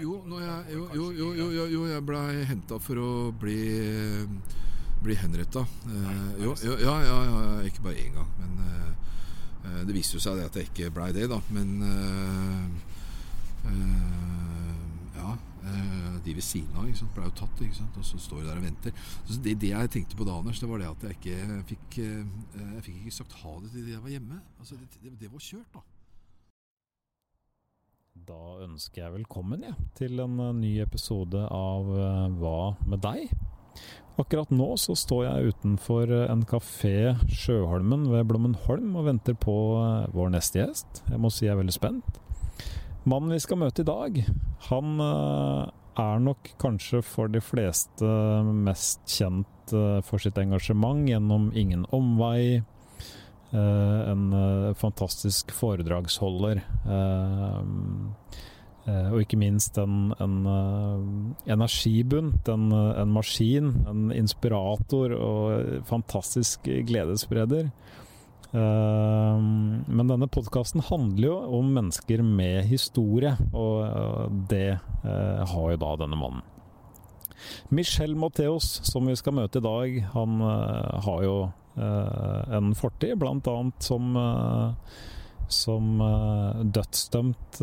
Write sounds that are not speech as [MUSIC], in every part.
Jo, jeg, jo, jo, jo, jo, jo, jeg ble henta for å bli bli henretta. Eh, jo, jo, ja, ja, ja, ikke bare én gang. Men eh, det viste jo seg at jeg ikke blei det, da. Men ja. De ved siden av ikke sant? ble jo tatt, ikke sant? og så står de der og venter. Så det, det jeg tenkte på da, Anders, det var det at jeg ikke fikk Jeg fikk ikke sagt ha det til de jeg var hjemme. Altså, det, det, det var kjørt, da. Da ønsker jeg velkommen ja, til en ny episode av Hva med deg? Akkurat nå så står jeg utenfor en kafé Sjøholmen ved Blommenholm og venter på vår neste gjest. Jeg må si jeg er veldig spent. Mannen vi skal møte i dag, han er nok kanskje for de fleste mest kjent for sitt engasjement gjennom Ingen omvei. En fantastisk foredragsholder. Og ikke minst en, en energibunt, en, en, maskin, en inspirator og fantastisk gledesspreder. Men denne podkasten handler jo om mennesker med historie, og det har jo da denne mannen. Michel Mateos, som vi skal møte i dag, han har jo en fortid, annet som som uh, dødsdømt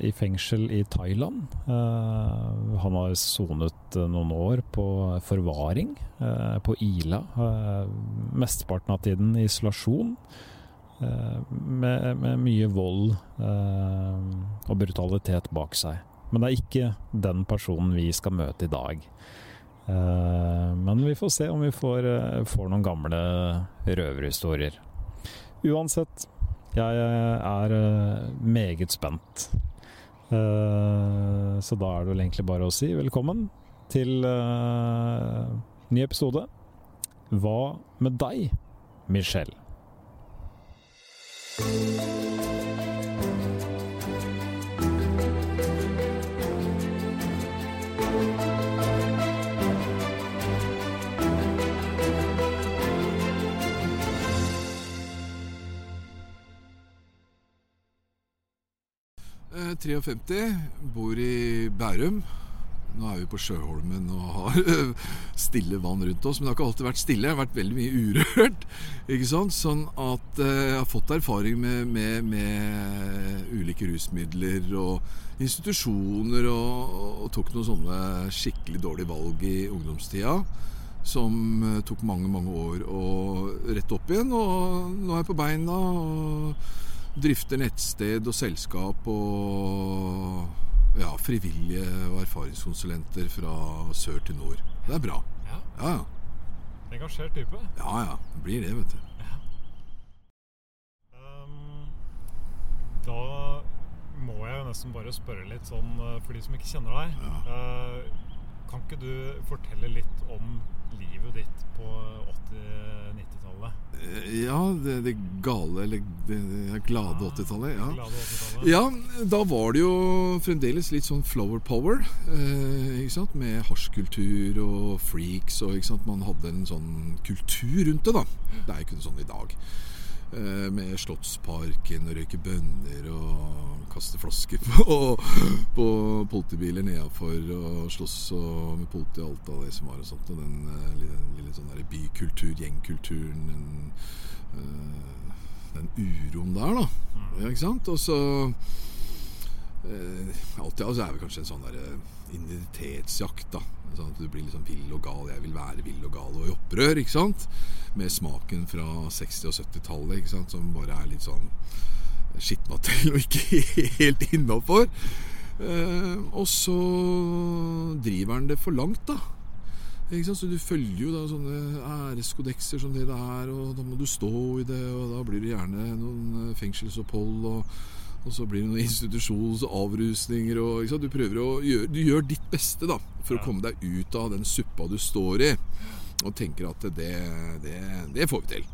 i fengsel i Thailand. Han har sonet noen år på forvaring på Ila. mesteparten av tiden i isolasjon. Med, med, mye vold og brutalitet bak seg. Men det er ikke den personen vi skal møte i dag. Men vi får se om vi får, får noen gamle røverhistorier. Uansett, jeg er meget spent. Så da er det vel egentlig bare å si velkommen til ny episode. Hva med deg, Michelle? Eh, 53, bor i Bærum. Nå er vi på Sjøholmen og har [LAUGHS] stille vann rundt oss. Men det har ikke alltid vært stille. Det har vært veldig mye urørt. [LAUGHS] ikke sant? Sånn at jeg har fått erfaring med, med, med ulike rusmidler og institusjoner. Og, og, tok noen sånne skikkelig dårlige valg i ungdomstida. Som tok mange, mange år å rette opp igjen. Og nå er jeg på beina. og drifter nettsted og selskap og ja, frivillige og erfaringskonsulenter fra sør til nord. Det er bra. Ja, ja. ja. Engasjert type? Ja ja. Det blir det, vet du. Ja. Um, da må jeg jo nesten bare spørre litt sånn for de som ikke kjenner deg. Ja. Uh, kan ikke du fortelle litt om livet ditt på 80-90-tallet? Ja, det, det, gale eller det, det glade 80-tallet. Ja. Glade 80-tallet. ja, da var det jo fremdeles litt sånn flower power. Eh, ikke sant? Med hasjkultur og freaks og ikke sant? Man hadde en sånn kultur rundt det, da. Det er jo ikke sånn i dag. Eh, med Slottsparken og røyke bønner og kaste flasker [LAUGHS] på, på politibiler nedafor og slåss med politi og alt av det som var og sånt. Og den uh, lille, lille sånn der bykultur, gjengkulturen, den, uh, den uroen der, da. Ja, ikke sant? Og så Alt i alt er det kanskje en sånn der, identitetsjakt, da. Sånn at du blir liksom vill og gal. Jeg vil være vill og gal og i opprør, ikke sant? Med smaken fra 60- og 70-tallet, ikke sant? som bare er litt sånn skittmateriell og ikke [LAUGHS] helt innafor. Eh, og så driver han det for langt, da. Så du følger jo da sånne æreskodekser som det det er, og da må du stå i det, og da blir det gjerne noen fengselsopphold, og, og så blir det noen institusjons- og avrusninger, og du prøver å gjøre Du gjør ditt beste, da, for å komme deg ut av den suppa du står i, og tenker at det, det, det får vi til.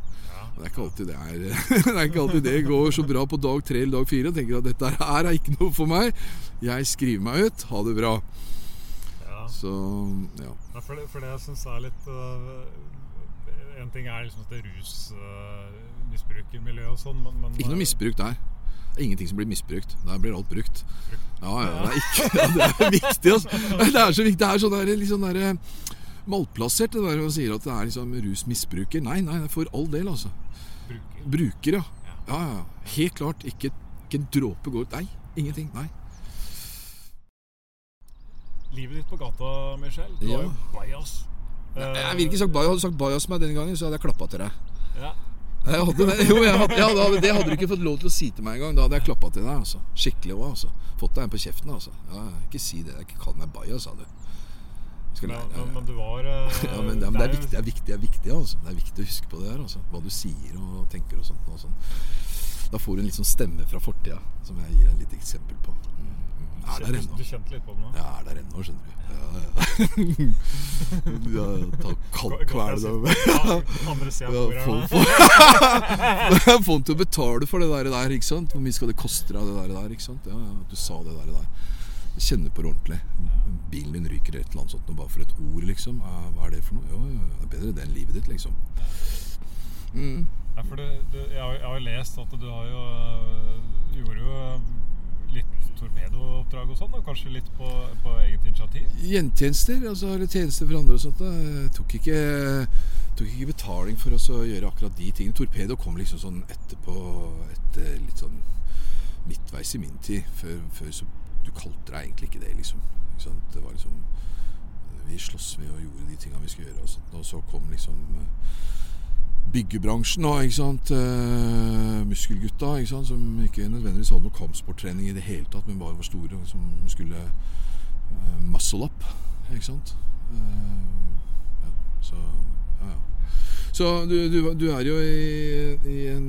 Det er det er [LAUGHS] Det er ikke alltid det går så bra på dag tre eller dag fire og tenker at dette her er ikke noe for meg. Jeg skriver meg ut. Ha det bra. Ja. Så ja. ja for, det, for, det, jeg syns er litt uh, En ting er liksom dette rusmisbrukermiljøet uh, og sånn, men, men, Ikke noe misbruk der. Ingenting som blir misbrukt. Der blir alt brukt. Ja, ja, det er, ikke, [LAUGHS] ja, det er viktig. Altså. Det er så viktig. Det er sånn der, sånn der, malplassert, det der man sier at det er liksom rusmisbruker. Nei, nei, for all del, altså. Bruker. Bruker, ja. Ja, ja. Helt klart. Ikke, ikke en dråpe går Nei, ingenting. Nei. Livet ditt på gata, Michel. Du Ja. har jo bajas. Jeg ville ikke sagt bajas. Hadde du sagt bajas meg denne gangen, så hadde jeg klappa til deg. Ja. Jeg hadde det. Jo, jeg hadde, ja, da, det hadde du ikke fått lov til å si til meg engang. Da hadde jeg klappa til deg. altså Skikkelig òg, altså. Fått deg en på kjeften, altså. Ja, ikke si det. Ikke kall meg bajas, sa du. Men, men, men du var eh, [LAUGHS] ja, men, det, men det, er viktig, det er viktig, det er viktig, altså. Det er viktig å huske på det her. Altså. Hva du sier og tenker og sånt. Og sånt. Da får du en litt sånn stemme fra fortida, som jeg gir deg et lite eksempel på. Mm. Er der ennå. du kjente litt på det nå? Jeg er der ennå, skjønner du. Ja, ja. [LAUGHS] ja, kvele deg få, [LAUGHS] den til å betale for det der, der, ikke sant? Hvor mye skal det koste deg, det der, der ikke sant? Ja, ja, du sa det der, der. Kjenne på det ordentlig. Bilen din ryker et eller annet sånt, bare for et ord, liksom. Hva er det for noe? Jo, jo, det er bedre det enn livet ditt, liksom. Mm. Ja, for du, du, jeg, har, jeg har jo lest at du har jo øh, Gjorde jo litt torpedooppdrag og sånn, og kanskje litt på, på eget initiativ? Gjentjenester, altså, eller tjenester for andre og sånt. Da. Tok ikke, tok ikke betaling for oss å gjøre akkurat de tingene. Torpedo kom liksom sånn etterpå, etter litt sånn midtveis i min tid. Før, før så Du kalte deg egentlig ikke det, liksom. Ikke? Det var liksom Vi sloss med og gjorde de tingene vi skulle gjøre. Og, sånt. og så kom liksom byggebransjen da, ikke sant? Eh, muskelgutta, ikke sant? som ikke nødvendigvis hadde noe kampsporttrening i det hele tatt, men bare var store, og som skulle eh, muscle up, ikke sant? Eh, ja, så, ja, ja. Så du, du, du er jo i, i en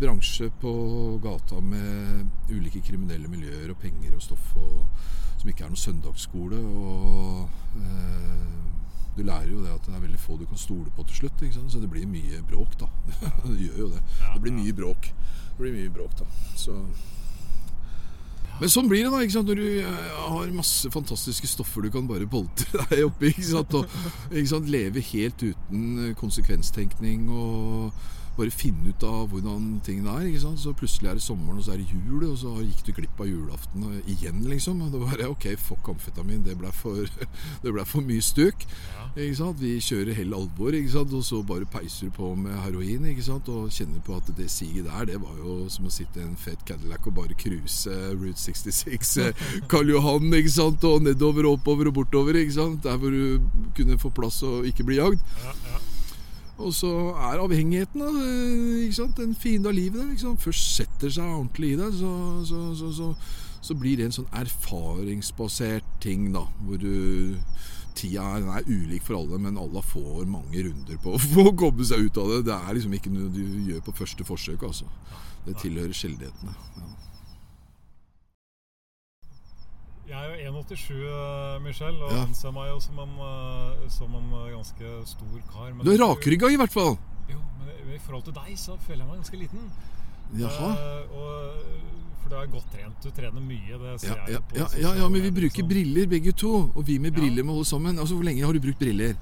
bransje på gata med ulike kriminelle miljøer og penger og stoff, og, som ikke er noen søndagsskole, og du lærer jo det at det er veldig få du kan stole på til slutt, så det blir mye bråk, da. [LAUGHS] det gjør jo det. Det blir mye bråk. Det blir mye bråk, da. Så men sånn blir det da, ikke sant? når du eh, har masse fantastiske stoffer du kan bare boltre [LAUGHS] deg oppi. ikke sant? Og ikke sant? leve helt uten konsekvenstenkning og bare finne ut av hvordan tingene er. ikke sant? Så plutselig er det sommeren, og så er det jul, og så gikk du glipp av julaften igjen, liksom. Og det bare OK, fuck amfetamin, det ble for, [LAUGHS] ble for mye stuk. Ikke sant? Vi kjører hell alvor, ikke sant? og så bare peiser du på med heroin. ikke sant? Og kjenner på at det siget der, det var jo som å sitte i en fet Cadillac og bare cruise Route 66, [LAUGHS] eh, Karl Johan, ikke sant? og nedover, oppover og bortover. ikke sant? Der hvor du kunne få plass og ikke bli jagd. Ja, ja. Og så er avhengigheten da, eh, ikke sant? en fiende av livet. der? Først setter seg ordentlig i deg, så, så, så, så, så blir det en sånn erfaringsbasert ting, da. Hvor du Tida er, er ulik for alle, men alle får mange runder på [LAUGHS] å komme seg ut av det. Det er liksom ikke noe du gjør på første forsøk, altså. Det tilhører sjeldenhetene. Ja. Jeg er jo 1,87, Michelle, og Ja. anser meg jo som en, eh, som en eh, ganske stor kar. men- Du er rakrygga, i hvert fall. Jo, men i- forhold til deg så føler jeg meg ganske liten. Jaha. Uh, og, for du er godt trent. Du trener mye. Det ser Ja, jeg ja, på ja, ja, ja, men vi bruker liksom. briller begge to. Og vi med briller må holde sammen. Altså, Hvor lenge har du brukt briller?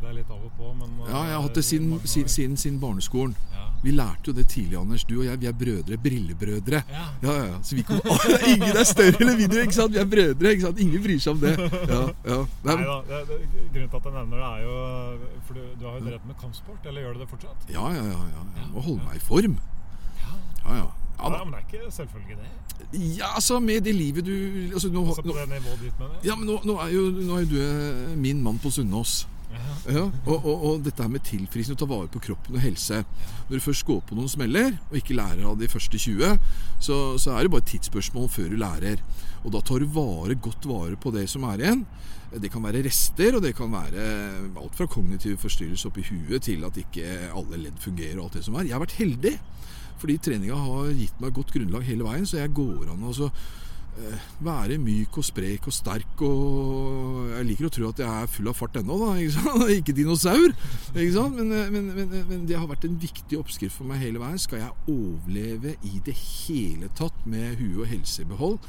Det er litt av og på, men Ja, jeg har hatt det eh, siden, siden, siden, barneskolen. Ja. Vi lærte jo det tidlig, Anders. Du og jeg, vi er brødre. Brillebrødre. Ja. Ja, ja. Så vi kommer [LAUGHS] Ingen er større eller mindre, ikke sant? Vi er brødre, ikke sant? Ingen bryr seg om det. Ja, ja. Nei, Nei da, det, det, Grunnen til at jeg nevner det, er jo For du, du har jo drevet med kampsport, eller gjør du det fortsatt? ja, ja, ja, ja. Jeg må holde meg i form. Ja. Ja, ja. Ja, men det er ikke selvfølgelig det. ja altså, med det livet du altså, nå, Altså på nå, det nivået ditt, mener jeg. Ja, men nå, nå, er jo, nå er jo du eh, min mann på Sunnaas. Ja. Og, og, og dette her med tilfrisking, og ta vare på kroppen og helse. Når du først går på noen smeller, og ikke lærer av de første 20, så, så er det bare et tidsspørsmål før du lærer. Og da tar du vare, godt vare på det som er igjen. Det kan være rester, og det kan være alt fra kognitive forstyrrelser oppi huet til at ikke alle ledd fungerer og alt det som er. Jeg har vært heldig, fordi treninga har gitt meg godt grunnlag hele veien, så jeg går an altså eh, være myk og sprek og sterk og Jeg liker å tro at jeg er full av fart ennå, da. Ikke, [LAUGHS] ikke dinosaur. Ikke sant? Men, eh, men, men, men det har vært en viktig oppskrift for meg hele veien. Skal jeg overleve i det hele tatt med hue og helse i behold?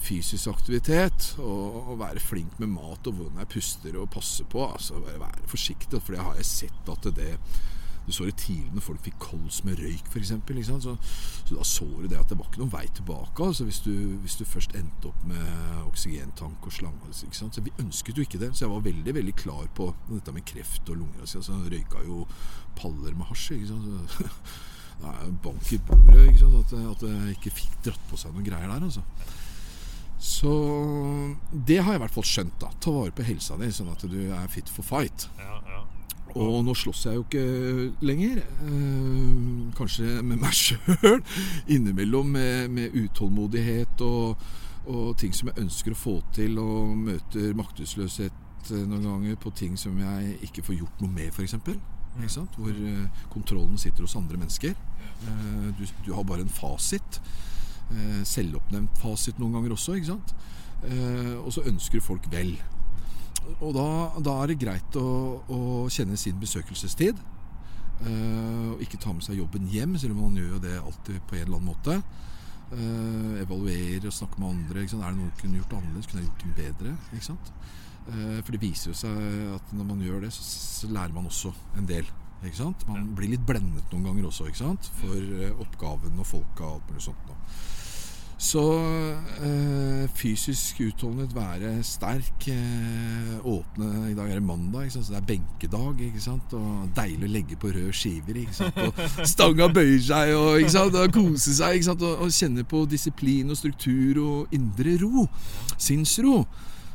Fysisk aktivitet og, og være flink med mat og hvordan jeg puster og passer på. Altså være forsiktig, for det har jeg sett at det Du så det tidlig når folk fikk kols med røyk, f.eks. Så, så da så du det at det var ikke noen vei tilbake. Altså, hvis, du, hvis du først endte opp med oksygentank og slange. Så vi ønsket jo ikke det. Så jeg var veldig veldig klar på dette med kreft og lunger. Altså, jeg røyka jo paller med hasj. ikke sant? Så, [LAUGHS] det er bank i bordet ikke sant? At, at jeg ikke fikk dratt på seg noen greier der. altså. Så det har jeg i hvert fall skjønt. da Ta vare på helsa di, sånn at du er fit for fight. Ja. Og nå slåss jeg jo ikke lenger. Eh, kanskje med meg [LAUGHS] sjøl. Innimellom med, med utålmodighet og, og, ting som jeg ønsker å få til, og møter maktesløshet eh, noen ganger på ting som jeg ikke får gjort noe med, f.eks. Hvor eh, kontrollen sitter hos andre mennesker. Eh, du, du, har bare en fasit. Eh, selvoppnevnt fasit noen ganger også. Eh, og så ønsker folk vel. Og da, da, er det greit å, å kjenne sin besøkelsestid. Uh, og ikke ta med seg jobben hjem, selv om man gjør jo det alltid på en eller annen måte. Uh, evaluere og snakke med andre. Er det noe du kunne gjort annerledes? Kunne jeg gjort det bedre? Uh, for det viser jo seg at når man gjør det, så, så lærer man også en del. Man blir litt blendet noen ganger også for oppgaven og folka og alt mulig sånt. Nå. Så øh, fysisk utholdenhet, være sterk, øh, åpne I dag er det mandag, så det er benkedag. Og deilig å legge på røde skiver. Og [LAUGHS] stanga bøyer seg og, og kose seg. Og, og kjenne på disiplin og struktur og indre ro. Sinnsro.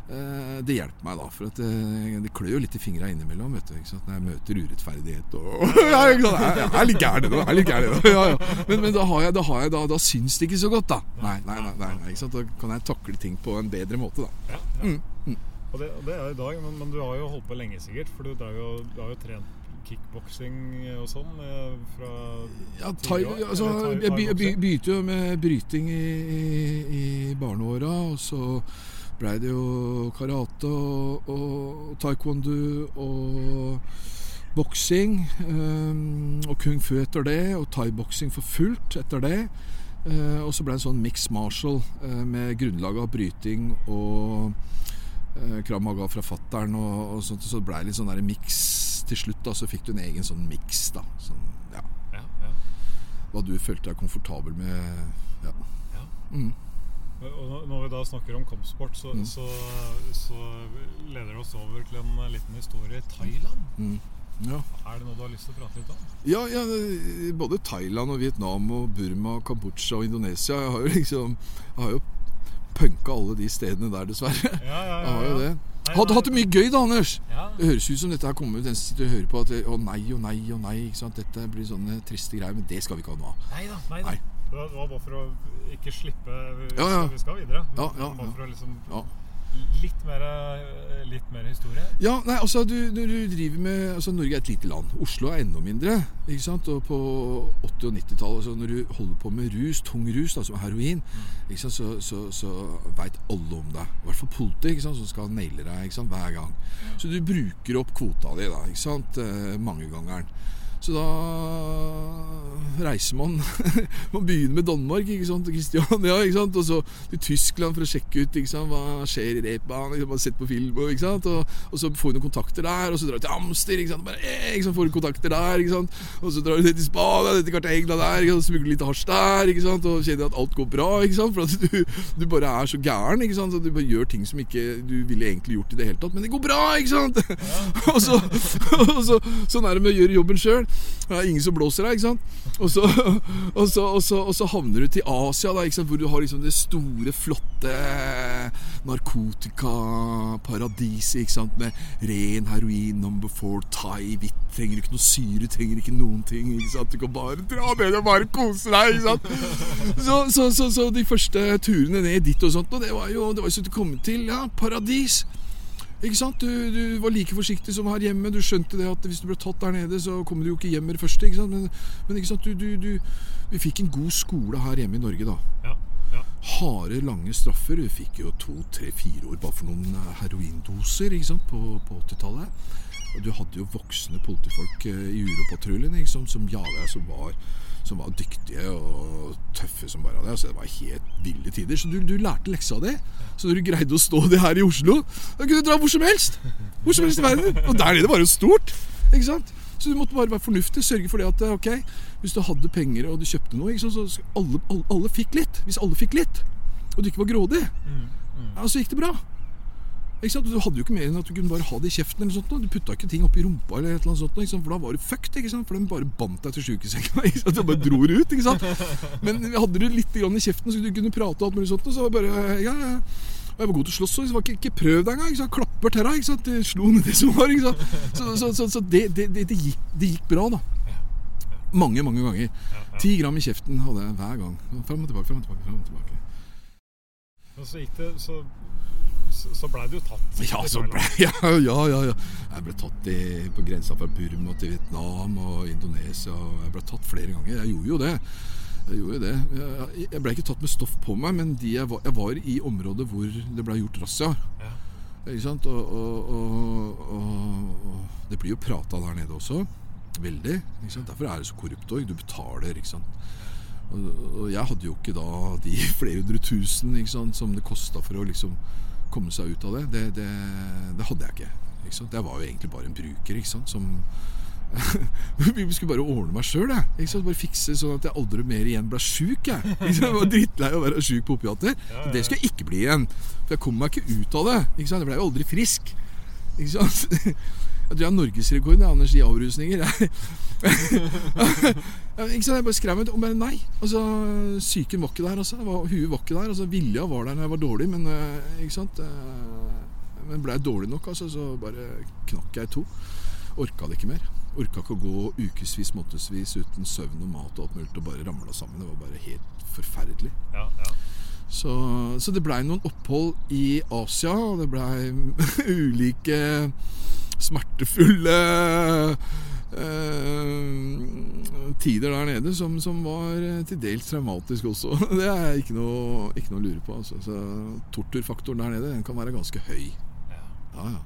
Eh, det hjelper meg, da. For det, eh, det klør jo litt i fingra innimellom vet du, når jeg møter urettferdighet og [LAUGHS] Jeg er litt gæren, det. Er litt gæren, [LAUGHS] ja, ja. Men, men, da, har jeg, da, har jeg, da, da syns det ikke så godt, da. Nei, nei, nei, nei Da kan jeg takle ting på en bedre måte, da. Mm, mm. Og, det, og det, er i dag, men, men, du har jo holdt på lenge sikkert. For du, jo, du har jo trent kickboksing og sånn fra ja, thai, altså, Jeg begynte jo med bryting i, i, i barneåra, og så blei det jo karate og, og taekwondo og boksing. Um, og kung fu etter det, og thaiboksing for fullt etter det. Uh, og så ble det en sånn mix marshal uh, med grunnlag av bryting og uh, krav maga fra fattern og, og sånt. Så det blei litt sånn miks til slutt. da Så fikk du en egen sånn miks. da sånn, ja. Ja, ja. Hva du følte deg komfortabel med. Ja. Mm. Og når vi da snakker om kampsport, så, mm. så, så leder det oss over til en liten historie. i Thailand. Mm. Ja. Er det noe du har lyst til å prate litt om? Ja, ja, både Thailand og Vietnam og Burma, og Kambodsja og Indonesia. Jeg har jo liksom Jeg har jo punka alle de stedene der, dessverre. Ja, ja, ja, jo det. Hadde hatt det mye gøy da, Anders. Ja. Det høres ut som dette her kommer ut en sitter og hører på at å nei og nei og nei. ikke sant? Dette blir sånne triste greier. Men det skal vi ikke ha noe av. Nei da, nei da. Det var bare for å ikke slippe Vi, ja, ja. vi skal videre. Ja, ja, bare for å liksom Litt mer, litt mer, historie? Ja, nei, altså du, Når du driver med altså Norge er et lite land. Oslo er enda mindre. ikke sant? Og på 80- og 90-tallet, altså når du holder på med rus, tung rus, da, som heroin, mm. ikke sant? så, så, så veit alle om deg. I hvert fall politiet, ikke sant? som skal naile deg ikke sant? hver gang. Så du bruker opp kvota di da, ikke sant? Eh, mange ganger. Så da reiser man Man begynner med Danmark ikke sant? Kristiania, ikke sant? og så til Tyskland for å sjekke ut ikke sant? hva skjer i Repan. Man har sett på film, ikke sant? Og, og, så får du noen kontakter der, og så drar du til Amster. Ikke sant? Bare, eh, ikke sant? Får du kontakter der, ikke sant? og så drar du til Spania, til Cartagena der, og smugler litt hasj der, ikke sant? og kjenner at alt går bra. Ikke sant? For at du, du bare er så gæren. Ikke sant? Så du bare gjør ting som ikke du ville egentlig gjort i det hele tatt, men det går bra, ikke sant? Ja. og så, og så, sånn er det med å gjøre jobben sjøl. Det er ingen som blåser deg, ikke sant. Og så, [LAUGHS] og så, og så, og så havner du til Asia, da, hvor du har liksom det store, flotte narkotikaparadiset ikke sant? med ren heroin, number four, thai, hvitt. Trenger ikke noe syre, trenger ikke noen ting. ikke sant? Du kan bare dra ned og bare kose deg. ikke sant? Så, de første turene ned dit og sånt, og det var jo det var så du kom til ja, paradis. Ikke sant? Du, du, var like forsiktig som her hjemme. Du skjønte det at hvis du ble tatt der nede, så kommer du jo ikke hjem med det første. Ikke sant? Men, men ikke sant? Du, vi fikk en god skole her hjemme i Norge, da. Ja, ja. Harde, lange straffer. Vi fikk jo to, tre, fire år bare for noen eh, heroindoser ikke sant? på, på 80-tallet. Og du hadde jo voksne politifolk eh, i Uropatruljen som jaga deg, som var som var dyktige og tøffe som bare det. Så det var helt ville tider. Så du, du lærte leksa di. Så når du greide å stå det her i Oslo, da kunne du dra hvor som helst. Hvor som helst i verden. Og der nede var det jo stort. Ikke sant? Så du måtte bare være fornuftig. Sørge for det at ok, hvis du hadde penger og du kjøpte noe, så alle, alle, alle, fikk litt. Hvis alle fikk litt, og du ikke var grådig, mm, mm. ja, så gikk det bra. Du hadde jo ikke mer enn at du kunne bare ha det i kjeften. eller sånt, Du putta ikke ting oppi rumpa, eller et eller sånt, for da var du fucked. ikke sant? For de bare bandt deg til sjukesenga. [LAUGHS] Du bare dro ut. ikke sant? Men hadde du litt i kjeften, så du kunne prate og alt mulig sånt, så var bare ja, ja. Og jeg var god til å slåss òg, ikke, ikke prøv deg engang. Klapper til deg. slo ned det som var. Så, så, så, så det, det, det, gikk, det, gikk, bra, da. Mange, mange ganger. Ti gram i kjeften hadde jeg hver gang. Fram og tilbake, fram og tilbake. Frem og tilbake. Og så gikk det så, så blei du tatt? Ja, så ble, [LAUGHS] ja, ja, ja, ja. Jeg ble tatt i, på grensa fra Burma til Vietnam og Indonesia. Og jeg ble tatt flere ganger. Jeg gjorde jo det. Jeg gjorde det. Jeg, jeg ble ikke tatt med stoff på meg, men jeg var, jeg, var, i området hvor det ble gjort razziaer. Ja. Ikke sant? Og, og, og, og, det blir jo prata der nede også. Veldig. Ikke sant? Derfor er det så korrupt òg. Du betaler, ikke sant. Og, jeg hadde jo ikke da de [LAUGHS] flere hundre tusen ikke sant, som det kosta for å liksom komme seg ut av det. Det, det, det hadde jeg ikke. ikke? Jeg var jo egentlig bare en bruker som [LAUGHS] vi skulle bare ordne meg sjøl. Bare fikse sånn at jeg aldri mer igjen ble sjuk. Jeg. jeg var drittlei av å være sjuk på opiater. Ja. Det skulle jeg ikke bli igjen. For jeg kom meg ikke ut av det. Jeg ble jo aldri frisk. [LAUGHS] Jeg tror jeg har norgesrekord i avrusninger. Ikke sant? Jeg bare skrev meg Men nei. Altså, Psyken var ikke der. Altså. Huet var ikke der. Altså, Vilja var der når jeg var dårlig, men eh, ikke sant? Eh, men ble jeg dårlig nok, altså, så bare knakk jeg i to. Orka det ikke mer. Orka ikke å gå ukevis, månedsvis uten søvn og mat og alt mulig og bare ramla sammen. Det var bare helt forferdelig. Ja, ja. Så, så, det blei noen opphold i Asia, og det blei [LAUGHS] ulike smertefulle tider der nede som, som, var til dels traumatisk også. [LAUGHS] Det er ikke noe, ikke noe å lure på. Altså. Så torturfaktoren der nede den kan være ganske høy. Ja, ja.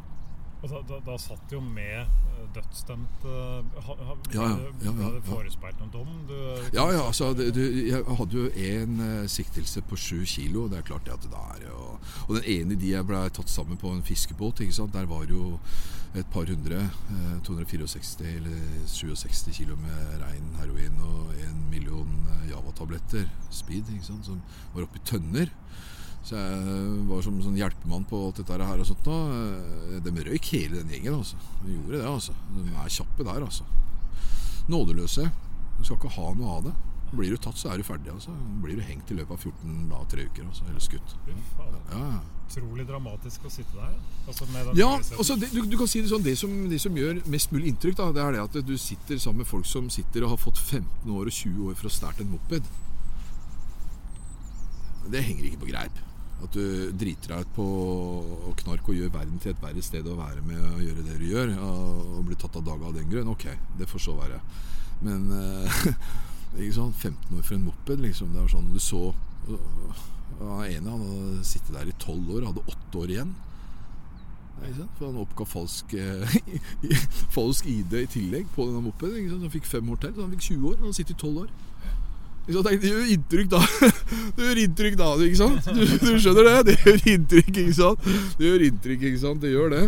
Og da, da, da satt jo med eh, dødsdømte ha, ha, ja, ja, ja, ja, det forespeilet noen dom? Du, ja, ja. Altså, det, du, jeg hadde jo en uh, siktelse på sju kilo. Det er klart det at det er jo Og den ene de jeg ble tatt sammen på en fiskebåt, ikke sant? der var jo et par hundre. Uh, 264 eller 67 kilo med rein heroin og en million Java-tabletter, speed, ikke sant? som var oppi tønner. Så jeg var som sånn hjelpemann på alt dette her og sånt. Da. Eh, de røyk hele den gjengen. altså. De gjorde det, altså. De er kjappe der, altså. Nådeløse. Du skal ikke ha noe av det. Blir du tatt, så er du ferdig. altså. Blir du hengt i løpet av 14 da, tre uker. altså, Eller skutt. Ja. Utrolig dramatisk å sitte der. Altså ja, altså det, du, du, kan si det sånn, det som, det som, gjør mest mulig inntrykk, da, det er det at du sitter sammen med folk som sitter og har fått 15 år og 20 år for å starte en moped. Det henger ikke på greip. At du driter deg ut på å knark og gjør verden til et verre sted å være med å gjøre det du gjør, og blir tatt av dagen av den grunn. Ok, det får så være. Men eh, [LAUGHS] ikke sånn 15 år for en moped, liksom. Det var sånn du så Han ene han hadde sittet der i 12 år, hadde 8 år igjen. For han oppga falsk, eh, [LAUGHS] falsk ID i tillegg på denne mopeden. Han fikk fem år til, så han fikk 20 år. Han har sittet i 12 år. Det gjør inntrykk da. [LAUGHS] Det gjør inntrykk da, ikke sant? Du, du, skjønner det? Det gjør inntrykk, ikke sant? Det gjør inntrykk, ikke sant? Det gjør det.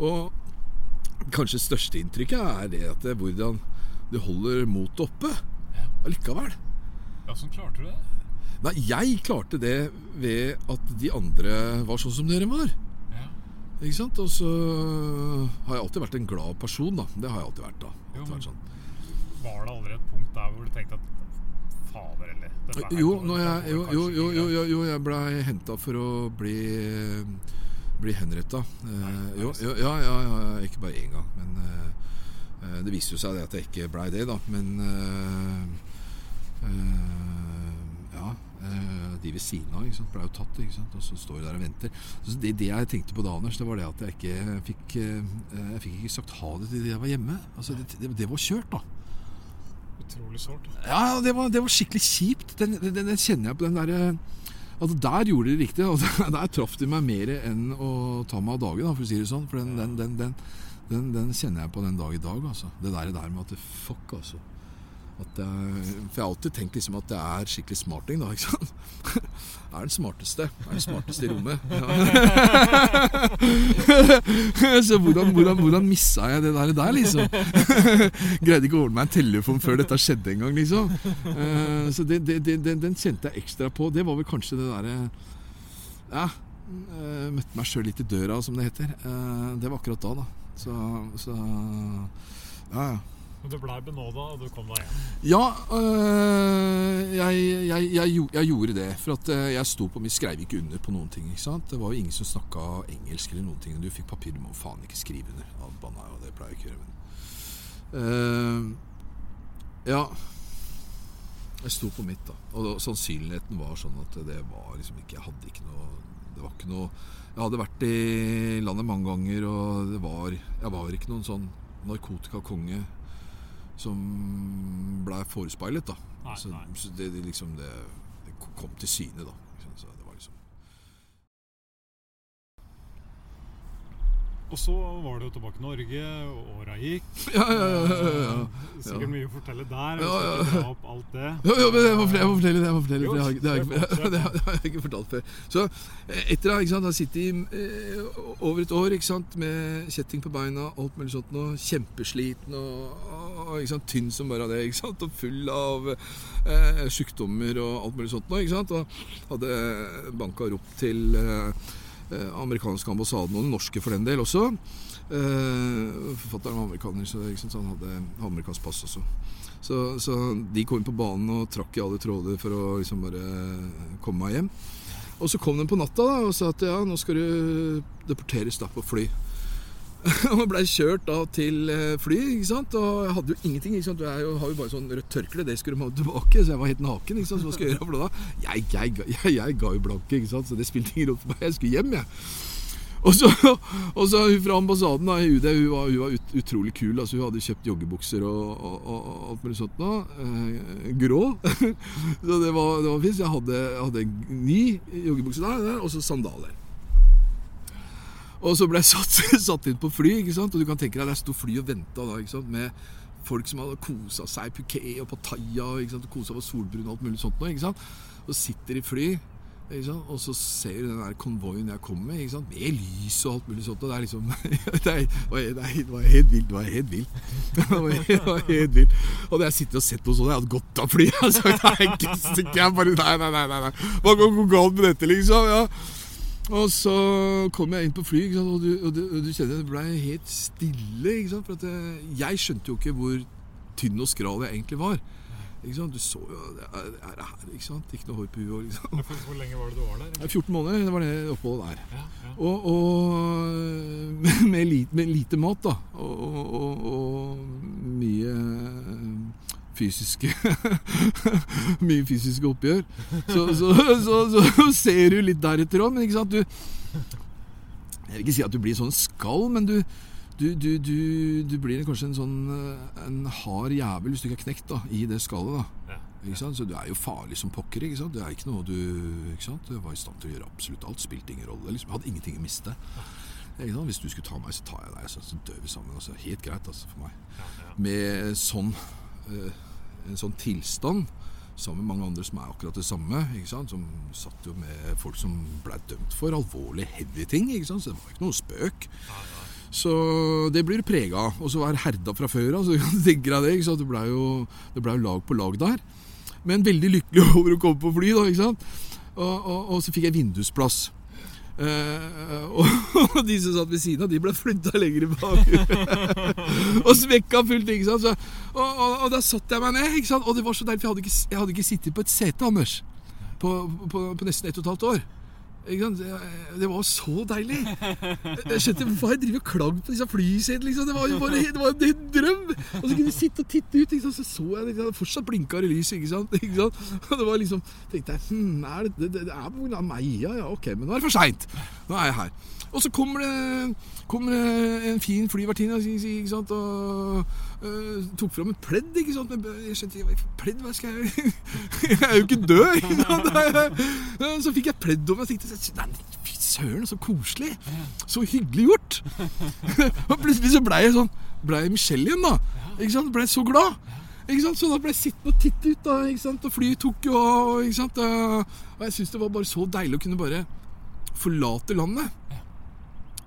Og kanskje største inntrykket er det at det, hvordan du holder motet oppe allikevel. Ja, Sånn klarte du det? Nei, jeg klarte det ved at de andre var sånn som dere var. Ja. Ikke sant? Og så har jeg alltid vært en glad person, da. Det har jeg alltid vært. da jo, vært sånn. Var det aldri et punkt der hvor du tenkte at. Jo, jeg, jo, jo, jo, jo, jo, jeg blei henta for å bli bli henretta. Eh, jo, jo, ja, ja, ja, ikke bare én gang. Men eh, eh, det viste jo seg at jeg ikke blei det, da. Men eh, eh, ja. Eh, de ved siden av ikke sant, ble jo tatt, ikke sant? og så står de der og venter. Så det, det, jeg tenkte på da, Anders, det var det at jeg ikke fikk Jeg fikk ikke sagt ha det til de jeg var hjemme. Altså, det, det, det var kjørt, da. Utrolig sårt. Ja, det var, det var, skikkelig kjipt. Den, den, den, kjenner jeg på den derre Altså Der gjorde de det riktig. [LAUGHS] Altså, der traff de meg mer enn å ta meg av dage, da, for å si det sånn. For den, den, den, kjenner jeg på den dag i dag. Altså. Det der, der med at fuck, altså. Jeg, for jeg har alltid tenkt liksom at det er skikkelig smarting, da. ikke sant? [LAUGHS] er den smarteste. Er den smarteste i rommet. [LAUGHS] Ja. [LAUGHS] så hvordan, hvordan, hvordan missa jeg det der, der liksom? [LAUGHS] Greide ikke å ordne meg en telefon før dette skjedde en gang, liksom. Uh, så det, det, det, den kjente jeg ekstra på. Det var vel kanskje det derre Ja. Uh, møtte meg sjøl litt i døra, som det heter. Uh, det var akkurat da, da. Så, så ja, ja. Du blei benåda, og du kom deg hjem? Ja, øh, jeg, jeg, jeg, jeg, gjorde det. For at øh, jeg sto på Vi skrev ikke under på noen ting. ikke sant? Det var jo ingen som snakka engelsk eller noen ting. Du fikk papir, du må faen ikke skrive under. Banna, og det pleier jeg ikke å gjøre. Men uh, ja. Jeg sto på mitt, da. Og sannsynligheten var sånn at det var liksom ikke Jeg hadde ikke noe Det var ikke noe Jeg hadde vært i landet mange ganger, og det var Jeg var ikke noen sånn narkotikakonge som blei forespeilet. da. Nei, så, nei. så det, det, liksom det, det, kom til syne, da. Så det var liksom Og så var det jo tilbake i Norge, og åra gikk. [LAUGHS] Ja, ja, ja, ja, ja. Sikkert mye å fortelle der. Ja, ja, dra opp alt det. Ja, ja, men jeg må fortelle, det. Jeg må fortelle, Jo, det, har, jeg- det, har, ikke- [LAUGHS] det, har, det har fortalt før. Så eh, etter ikke sant, jeg sittet i eh, over et år ikke sant, med kjetting på beina, alt mulig sånt noe, kjempesliten og, ikke sant, tynn som bare det, ikke sant, og full av eh, sykdommer og alt mulig sånt noe, ikke sant, og hadde banka opp til eh, eh, amerikanske ambassaden og den norske for den del også. Eh, forfatteren var amerikaner, så, sant, han hadde amerikansk pass også. Så, så de kom inn på banen og trakk i alle tråder for å liksom bare komme meg hjem. Og så kom de på natta da, og sa at ja, nå skal du deporteres da på fly. [LAUGHS] og blei kjørt da til eh, fly, ikke sant. Og jeg hadde jo ingenting. ikke sant? Er har jo bare sånn rødt tørkle, det skulle de ha tilbake. Så jeg var helt naken. ikke sant? Så hva skal jeg gjøre for det da? Jeg, jeg, [LAUGHS] jeg, jeg ga jo blanke, ikke sant. Så det spilte ingen rolle for meg. Jeg skulle hjem, jeg. Og så, [LAUGHS] og så fra ambassaden da, i UD, hun var, hun var ut, utrolig kul. altså Hun hadde kjøpt joggebukser og, og, og, alt mulig sånt. Da. Eh, grå. så det var, det var fint. Jeg hadde, jeg hadde en ny joggebukse der, der, og så sandaler. Og så ble jeg satt, [LAUGHS] satt inn på fly, ikke sant? og du kan tenke deg der sto fly og venta da, ikke sant? med folk som hadde kosa seg Phuket og Pattaya ikke og kosa var solbrun og alt mulig sånt. Ikke sant? Og sitter i fly, ikke sant? og så ser du den der konvoien jeg kommer med, ikke sant? med lys og alt mulig sånt. og Det er liksom [LAUGHS] Det, er, det, var, helt vilt. Det var helt vilt. [LAUGHS] Det var, helt vilt. Og da jeg sitter og sett noe sånt, jeg hadde gått av flyet. Jeg har sagt nei. Jeg bare nei, nei. nei, nei. Hva går galt med dette, liksom? ja og så kom jeg inn på fly, sant? Og, du, og, du, og du kjenner det ble helt stille. Sant? For at jeg, jeg skjønte jo ikke hvor tynn og skral jeg egentlig var. Du så jo det er, det er her, ikke sant? Ikke noe hår på huet. Liksom. Hvor, lenge var det du var der? Det er 14 måneder, det var det oppholdet der. Ja, ja. Og, og [LAUGHS] med, lite, med lite mat, da. Og, og, og, og mye fysiske [LAUGHS] Mye fysiske oppgjør. Så, så, så, så ser du litt deretter òg, men ikke sant du Jeg vil ikke si at du blir sånn skall, men du du, du, du, du blir kanskje en sånn eh, En hard jævel hvis du ikke er knekt da, i det skallet. da? Så du er jo farlig som pokker. ikke sant? Det er ikke noe du ikke sant? Du var i stand til å gjøre absolutt alt. Spilte ingen rolle. liksom. Hadde ingenting å miste. Hvis du skulle ta meg, så tar jeg deg. Så, så dør vi sammen. altså. Helt greit altså, for meg. Med sånn, eh, en sånn tilstand sammen med mange andre som er akkurat det samme. ikke sant? Som satt jo med folk som ble dømt for alvorlige, heavy ting. ikke sant? Så det var ikke noe spøk. Så det blir du prega av. Og så være herda fra før av, så du [LAUGHS] tenke deg det. Det blei jo, ble jo lag på lag der. Men veldig lykkelig [LAUGHS] over å komme på fly, da. Og, og, og så fikk jeg vindusplass. Og, [LAUGHS] og de som satt ved siden av, de ble flytta lenger bak. [LAUGHS] og svekka fullt, ikke sant. Så, og, og, og da satte jeg meg ned, ikke sant. Og det var så deilig, for jeg hadde ikke, jeg hadde ikke sittet på et sete, Anders, på, på, på nesten ett og et halvt år. Det- Det var så deilig. Jeg skjønte hvorfor jeg driver og klagd på disse flysetene. Liksom. Det var jo bare det var en drøm. Og så kunne jeg sitte og titte ut, liksom. så så jeg liksom, fortsatt blinka i lys. Ikke sant? [LAUGHS] Ikke sant? Og det var liksom, tenkte jeg hm, er det, det, det er av meg, ja, ja, ok, men nå er det for seint. Nå er jeg her. Og så kommer det, kommer det en fin flyvertinne og øh, tok fram et pledd. ikke sant? Men jeg skjønte ikke, pledd, hva skal jeg [LAUGHS] Jeg er jo ikke død! ikke sant? [LAUGHS] Så fikk jeg pledd over meg og tenkte nei, fy søren, så koselig. Så hyggelig gjort. [LAUGHS] Og plutselig så blei jeg sånn Blei Michelle igjen, da. Ikke sant? Blei så glad. Ikke sant? Så da ble jeg sittende og titte ut, da, ikke sant? og flyet tok jo av. Og jeg syns det var bare så deilig å kunne bare forlate landet.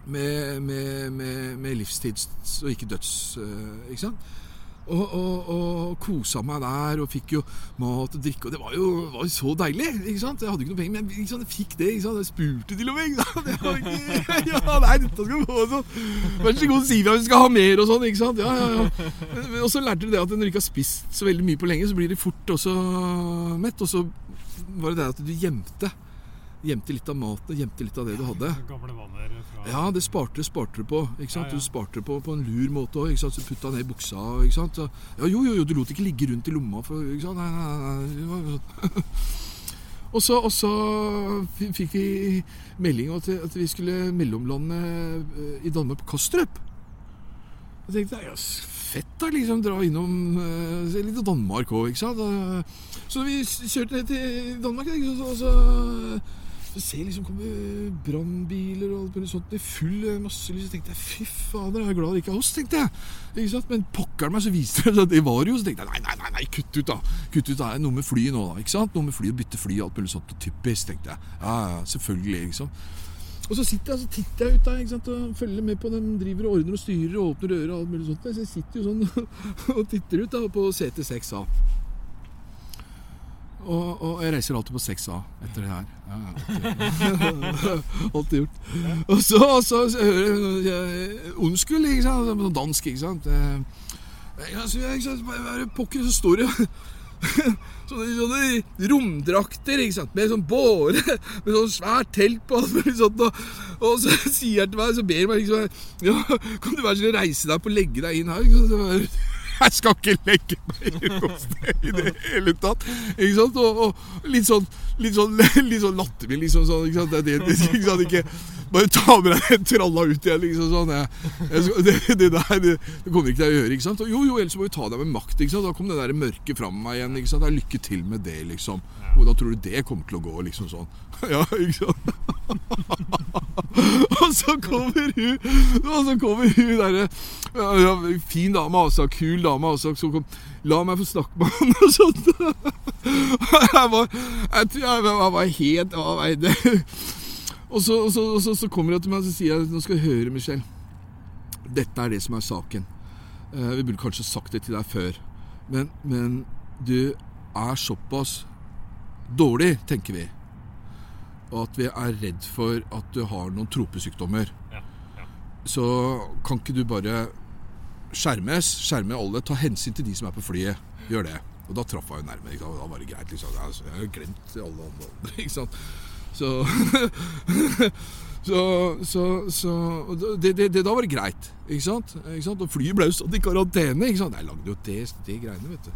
Med, med, med, med livstids- og ikke døds... eh, Ikke sant? Og, og, og kosa meg der og fikk jo mat og drikke. Og det var jo, var jo så deilig. ikke sant? Jeg hadde ikke noe penger, men sant? jeg fikk det. ikke sant? Jeg spurte til og med. ikke sant? [LAUGHS] Ikke, [LAUGHS] ja, nei, dette skal gå sånn. Vær så god, si vi du skal ha mer og sånn. ikke sant? Ja, ja, ja. Men, men, lærte du det at når du ikke har spist så veldig mye på lenge, så blir det fort også mett. Og så var det det at du gjemte. Gjemte litt av maten, gjemte litt av det du hadde. [LAUGHS] Gamle vaner fra Ja, det sparte, sparte du på. ikke sant? Ja, ja. Du sparte på på en lur måte òg. Så putta ned i buksa. ikke sant? Så, ja, jo, jo, jo, du lot ikke ligge rundt i lomma. For, ikke sant? Nei, nei, nei, sånn. [LAUGHS] og, så, og så fikk vi melding om at, at vi skulle mellomlande eh, i Danmark på Kastrup. Jeg tenkte ja, fett da, liksom dra innom eh, litt av Danmark òg, ikke sant. Og- Så vi kjørte ned til Danmark, ikke sant? og så så ser liksom komme brannbiler og alt mulig sånt i full masse lys. Så tenkte jeg fy fader, jeg er glad det ikke er oss, tenkte jeg. Ikke sant? Men pokkeren meg så viste det seg at det var jo. Så tenkte jeg nei, nei, nei, nei kutt ut, da. Kutt ut, da. Er noe med flyet nå, da. ikke sant? Noe med fly og bytte fly og alt mulig sånt. Typisk, tenkte jeg. Ja, ja, selvfølgelig, liksom. Og så sitter jeg, så titter jeg ut der ikke sant? og følger med på dem driver og ordner og styrer og åpner dører og alt mulig sånt. Så jeg sitter jo sånn [LAUGHS] og titter ut da på CT6A. Og, og jeg reiser alltid på 6A etter det her. Ja, [LAUGHS] alltid, gjort. Og så, så, så hører jeg Ondskull, ikke sant? Sånn dansk, ikke sant? Eh, Ja, så, ikke sant? Er Pokker, så står det [LAUGHS] sånne, sånne romdrakter, ikke sant? Med sånn båre, med sånn svært telt på alt mulig sånt. Og, og så sier han til meg, så ber han meg liksom Ja, kan du være så snill å reise deg opp og legge deg inn her? Ikke sant? Jeg skal ikke legge meg noe deg i det hele tatt. Ikke sant? Og, og litt sånn Litt sånn, [LAUGHS] litt sånn latterlig, liksom. Sånn, ikke sant? Det, det, ikke sant? Ikke, bare ta med deg den tralla ut igjen, liksom sånn. Jeg, jeg, skal- det, det der det, det kommer ikke til å gjøre, ikke sant? Og jo, jo, ellers må vi ta deg med makt, ikke sant? Da kom det der mørket fram meg igjen, ikke sant? Da, lykke til med det, liksom. Hvordan tror du det kommer til å gå, liksom sånn? [LAUGHS] Ja, ikke sant? [LAUGHS] og så kommer hun Og så kommer hun derre ja, Fin dame, altså. Kul dame, altså. Så kom, La meg få snakke med han [LAUGHS] og sånt. jeg var Jeg tror jeg var, helt jeg var, det. Og så, og så, og så, så kommer hun til meg og sier at Nå skal du høre, Michelle. Dette er det som er saken. Eh, vi burde kanskje sagt det til deg før. Men, men du er såpass dårlig, tenker vi. Og at vi er redd for at du har noen tropesykdommer. Ja, ja. Så kan ikke du bare skjermes, skjerme alle, ta hensyn til de som er på flyet. Gjør det. Og da traff jeg jo sant? Da var det greit. Liksom. Jeg har glemt alle andre. [LAUGHS] Ikke sant? [LAUGHS] Så Så, så, så det, det, det, Da var det greit. Ikke sant? Ikke sant? Og flyet ble jo stått i karantene. Ikke sant? Jeg lagde jo det, det greiene, vet du.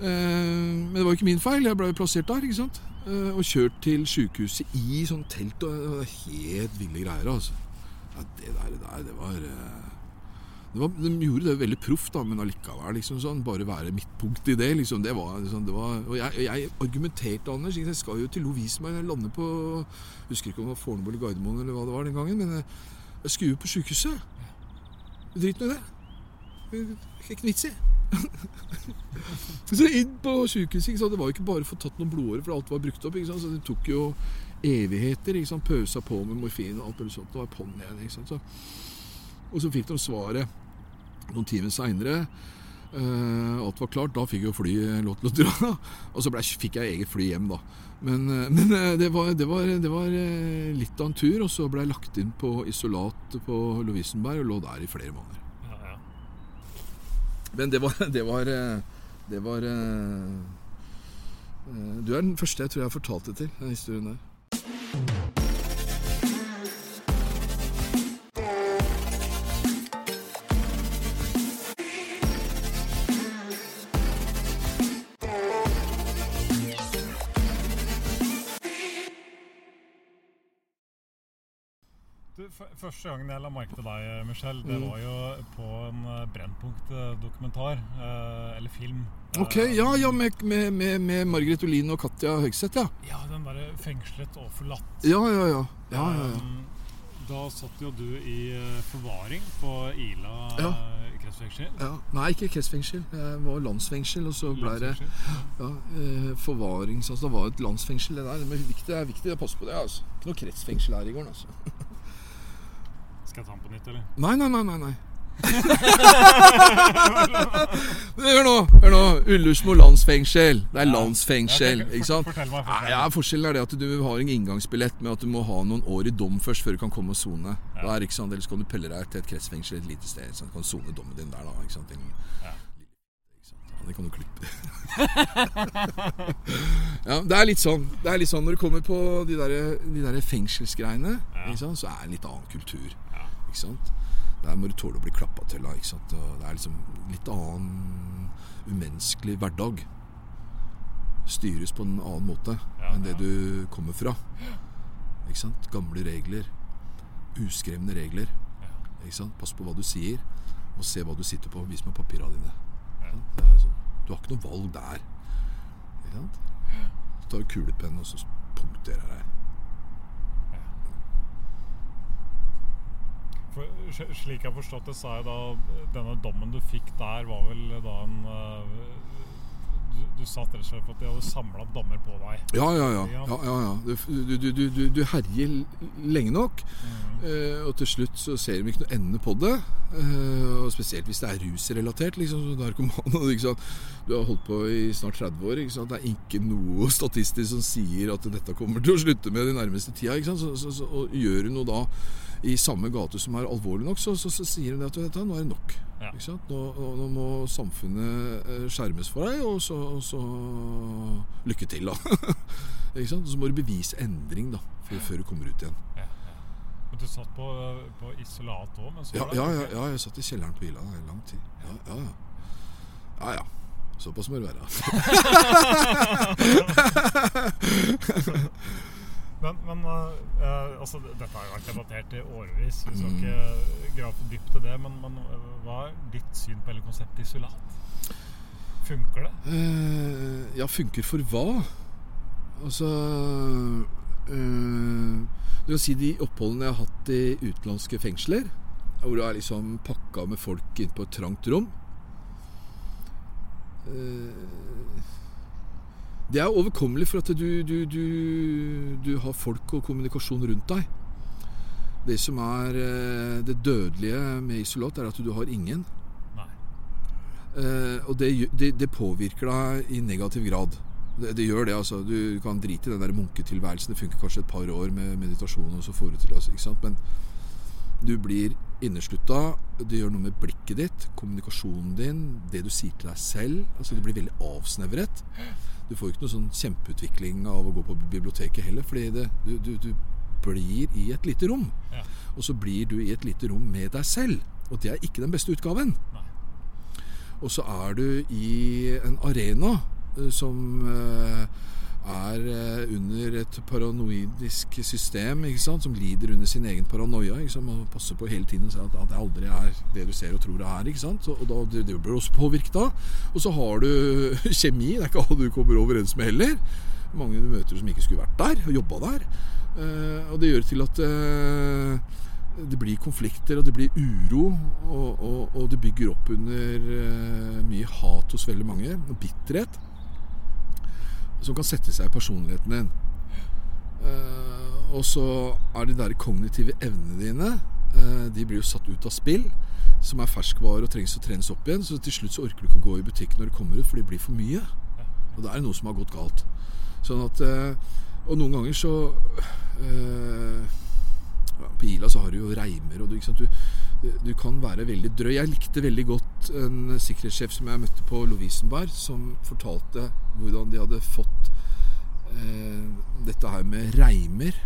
Eh, men det var jo ikke min feil. Jeg ble plassert der. ikke sant? Eh, og kjørt til sykehuset i sånn telt. Og helt ville greier. altså. Ja, det der, det der, det var det var, De gjorde det veldig proft, men allikevel liksom sånn, bare være midtpunkt i det. liksom, det var, liksom, det var, og jeg, jeg argumenterte, Anders. Jeg skal jo til Lovisenberg. Jeg lander på jeg husker ikke om det var Fornebu eller Gardermoen eller hva det var den gangen. Men jeg, jeg skulle jo på sykehuset. Drit nå i det. Det er ikke vits i. [LAUGHS] så inn på sant? Det var jo ikke bare å få tatt noen blodårer, for alt var brukt opp. Ikke sant? Så det tok jo evigheter. Ikke sant? Pøsa på med morfin og alt mulig sånt. Det var på'n igjen. Ikke sant? Så, og så fikk de svaret noen timer seinere. Uh, alt var klart. Da fikk jo flyet lov til å dra. [LAUGHS] Og så ble, fikk jeg eget fly hjem, da. Men, eh, [LAUGHS] men eh, det, var, det, var, det var eh, litt av en tur. Og så ble jeg lagt inn på isolat på Lovisenberg og lå der i flere måneder. Ja, ja. Men det var [LAUGHS] Det var, eh, det var eh, eh, Du er den første jeg tror jeg har fortalt det til, den historien der. Første gangen jeg la merke til deg, Michelle, det Mm. var jo på en eh, Brennpunkt-dokumentar. eh, eller film. Ok, Eh, ja, ja, med, med, med, Margaret Olin og Katja Høgseth, ja. Ja, den derre fengslet og forlatt. Ja, ja, ja. ja, ja, ja. Da satt jo du i forvaring på Ila Ja. kretsfengsel. Ja. Nei, ikke kretsfengsel. Jeg var landsfengsel, og så ble det ja, forvaring. forvarings... Altså, det var et landsfengsel, det der. Men viktig, det er viktig å passe på det. altså. Ikke noe kretsfengsel her i gården, altså. Skal jeg ta den på nytt, eller? Nei, nei, nei, nei. nei. [LAUGHS] Hør nå! hør nå Ullersmo landsfengsel. Det er Ja. landsfengsel, Ja, ikke sant? Fortell meg. Fortell ja. Forskjellen er det at du har en inngangsbillett med at du må ha noen år i dom først før du kan komme og sone. Ja. Er det ikke sant, Ellers kan du pelle deg til et kretsfengsel et lite sted. Så du kan sone dommen din der, da. Ikke sant? Ja. Det kan du klippe. [LAUGHS] ja, det er litt sånn. Det er litt sånn Når du kommer på de der, de der fengselsgreiene, så er det en litt annen kultur. Ikke sant? Der må du tåle å bli klappa til. Ikke sant? Og det er liksom litt annen umenneskelig hverdag. Styres på en annen måte Ja, enn det ja. du kommer fra. Ikke sant? Gamle regler. Uskrevne regler. Ja. Ikke sant? Pass på hva du sier, og se hva du sitter på. Vis meg papirene dine. Ja. Det sånn. Du har ikke noe valg der. Ikke sant? Så tar du kulepenn og så punkterer deg. For, slik jeg forstått det, sa jeg da denne dommen du fikk der, var vel da en eh, du, du satt rett og slett for at de hadde samla dommer på deg. Ja, ja, ja. Ja. ja, ja. Du, du, du, herjer lenge nok, Mm. og til slutt så ser de ikke noe ende på det. Eh, og Spesielt hvis det er rusrelatert. liksom, så narkoman. [LAUGHS] Du har holdt på i snart 30 år. Det er ikke noe statistisk som sier at dette kommer til å slutte med de nærmeste tida. Så, så, så, og Gjør du noe da i samme gate som er alvorlig nok, så, så, så sier de at dette, nå er det nok. Ja. Nå, nå, må samfunnet eh, skjermes for deg, og så, og så lykke til, da. [LAUGHS] ikke sant? Og så må du bevise endring da, før, før du kommer ut igjen. Ja, ja. Men du satt på, på isolat òg Ja, ja, ja, jeg satt i kjelleren på Ila i lang tid. Ja, ja, ja. ja, ja. Såpass må det være. [LAUGHS] [LAUGHS] Men, men uh, altså, dette har jo vært debattert i årevis. Vi skal Mm. ikke grave for dypt til det. Men, men eh, hva er ditt syn på hele konseptet isolat? Funker det? Uh, ja, funker for hva? Altså uh, Du kan si de oppholdene jeg har hatt i utenlandske fengsler, hvor du er liksom pakka med folk inn på et trangt rom eh, Det er overkommelig for at du, du, du, du har folk og kommunikasjon rundt deg. Det som er eh, det dødelige med isolat, er at du har ingen. Eh, og det, det, det påvirker deg i negativ grad. Det, det gjør det, altså. Du kan drite i den der munketilværelsen. Det funker kanskje et par år med meditasjon, og så får du til altså, ikke sant? Men du blir inneslutta. Det gjør noe med blikket ditt, kommunikasjonen din, det du sier til deg selv. Altså Du blir veldig avsnevret. Du får ikke noe sånn kjempeutvikling av å gå på biblioteket heller, fordi det, du, du, du blir i et lite rom. Ja. Og så blir du i et lite rom med deg selv. Og det er ikke den beste utgaven. Nei. Og så er du i en arena eh, som eh, er eh, under et paranoidisk system, som lider under sin egen paranoia. Man passer på hele tiden at, at det aldri er det du ser og tror det er. Ikke sant? Og da, det, det blir også påvirket av. Og så har du [LAUGHS] kjemi. Det er ikke alle du kommer overens med heller. Mange du møter som ikke skulle vært der og jobba der. Eh, og det gjør til at eh, det blir konflikter, og det blir uro, og, og, og det bygger opp under mye hat hos veldig mange, og bitterhet, som kan sette seg i personligheten din. Uh, og så er de der kognitive evnene dine uh, De blir jo satt ut av spill, som er ferskvare og trengs å trenes opp igjen. Så til slutt så orker du ikke å gå i butikk når du kommer ut, for det blir for mye. Og da er det noe som har gått galt. Sånn at uh, Og noen ganger så På Ila så har du jo reimer, og du, ikke sant? Du, du, kan være veldig drøy. Jeg likte veldig godt en sikkerhetssjef som jeg møtte på Lovisenberg, som fortalte hvordan de hadde fått eh, dette her med reimer.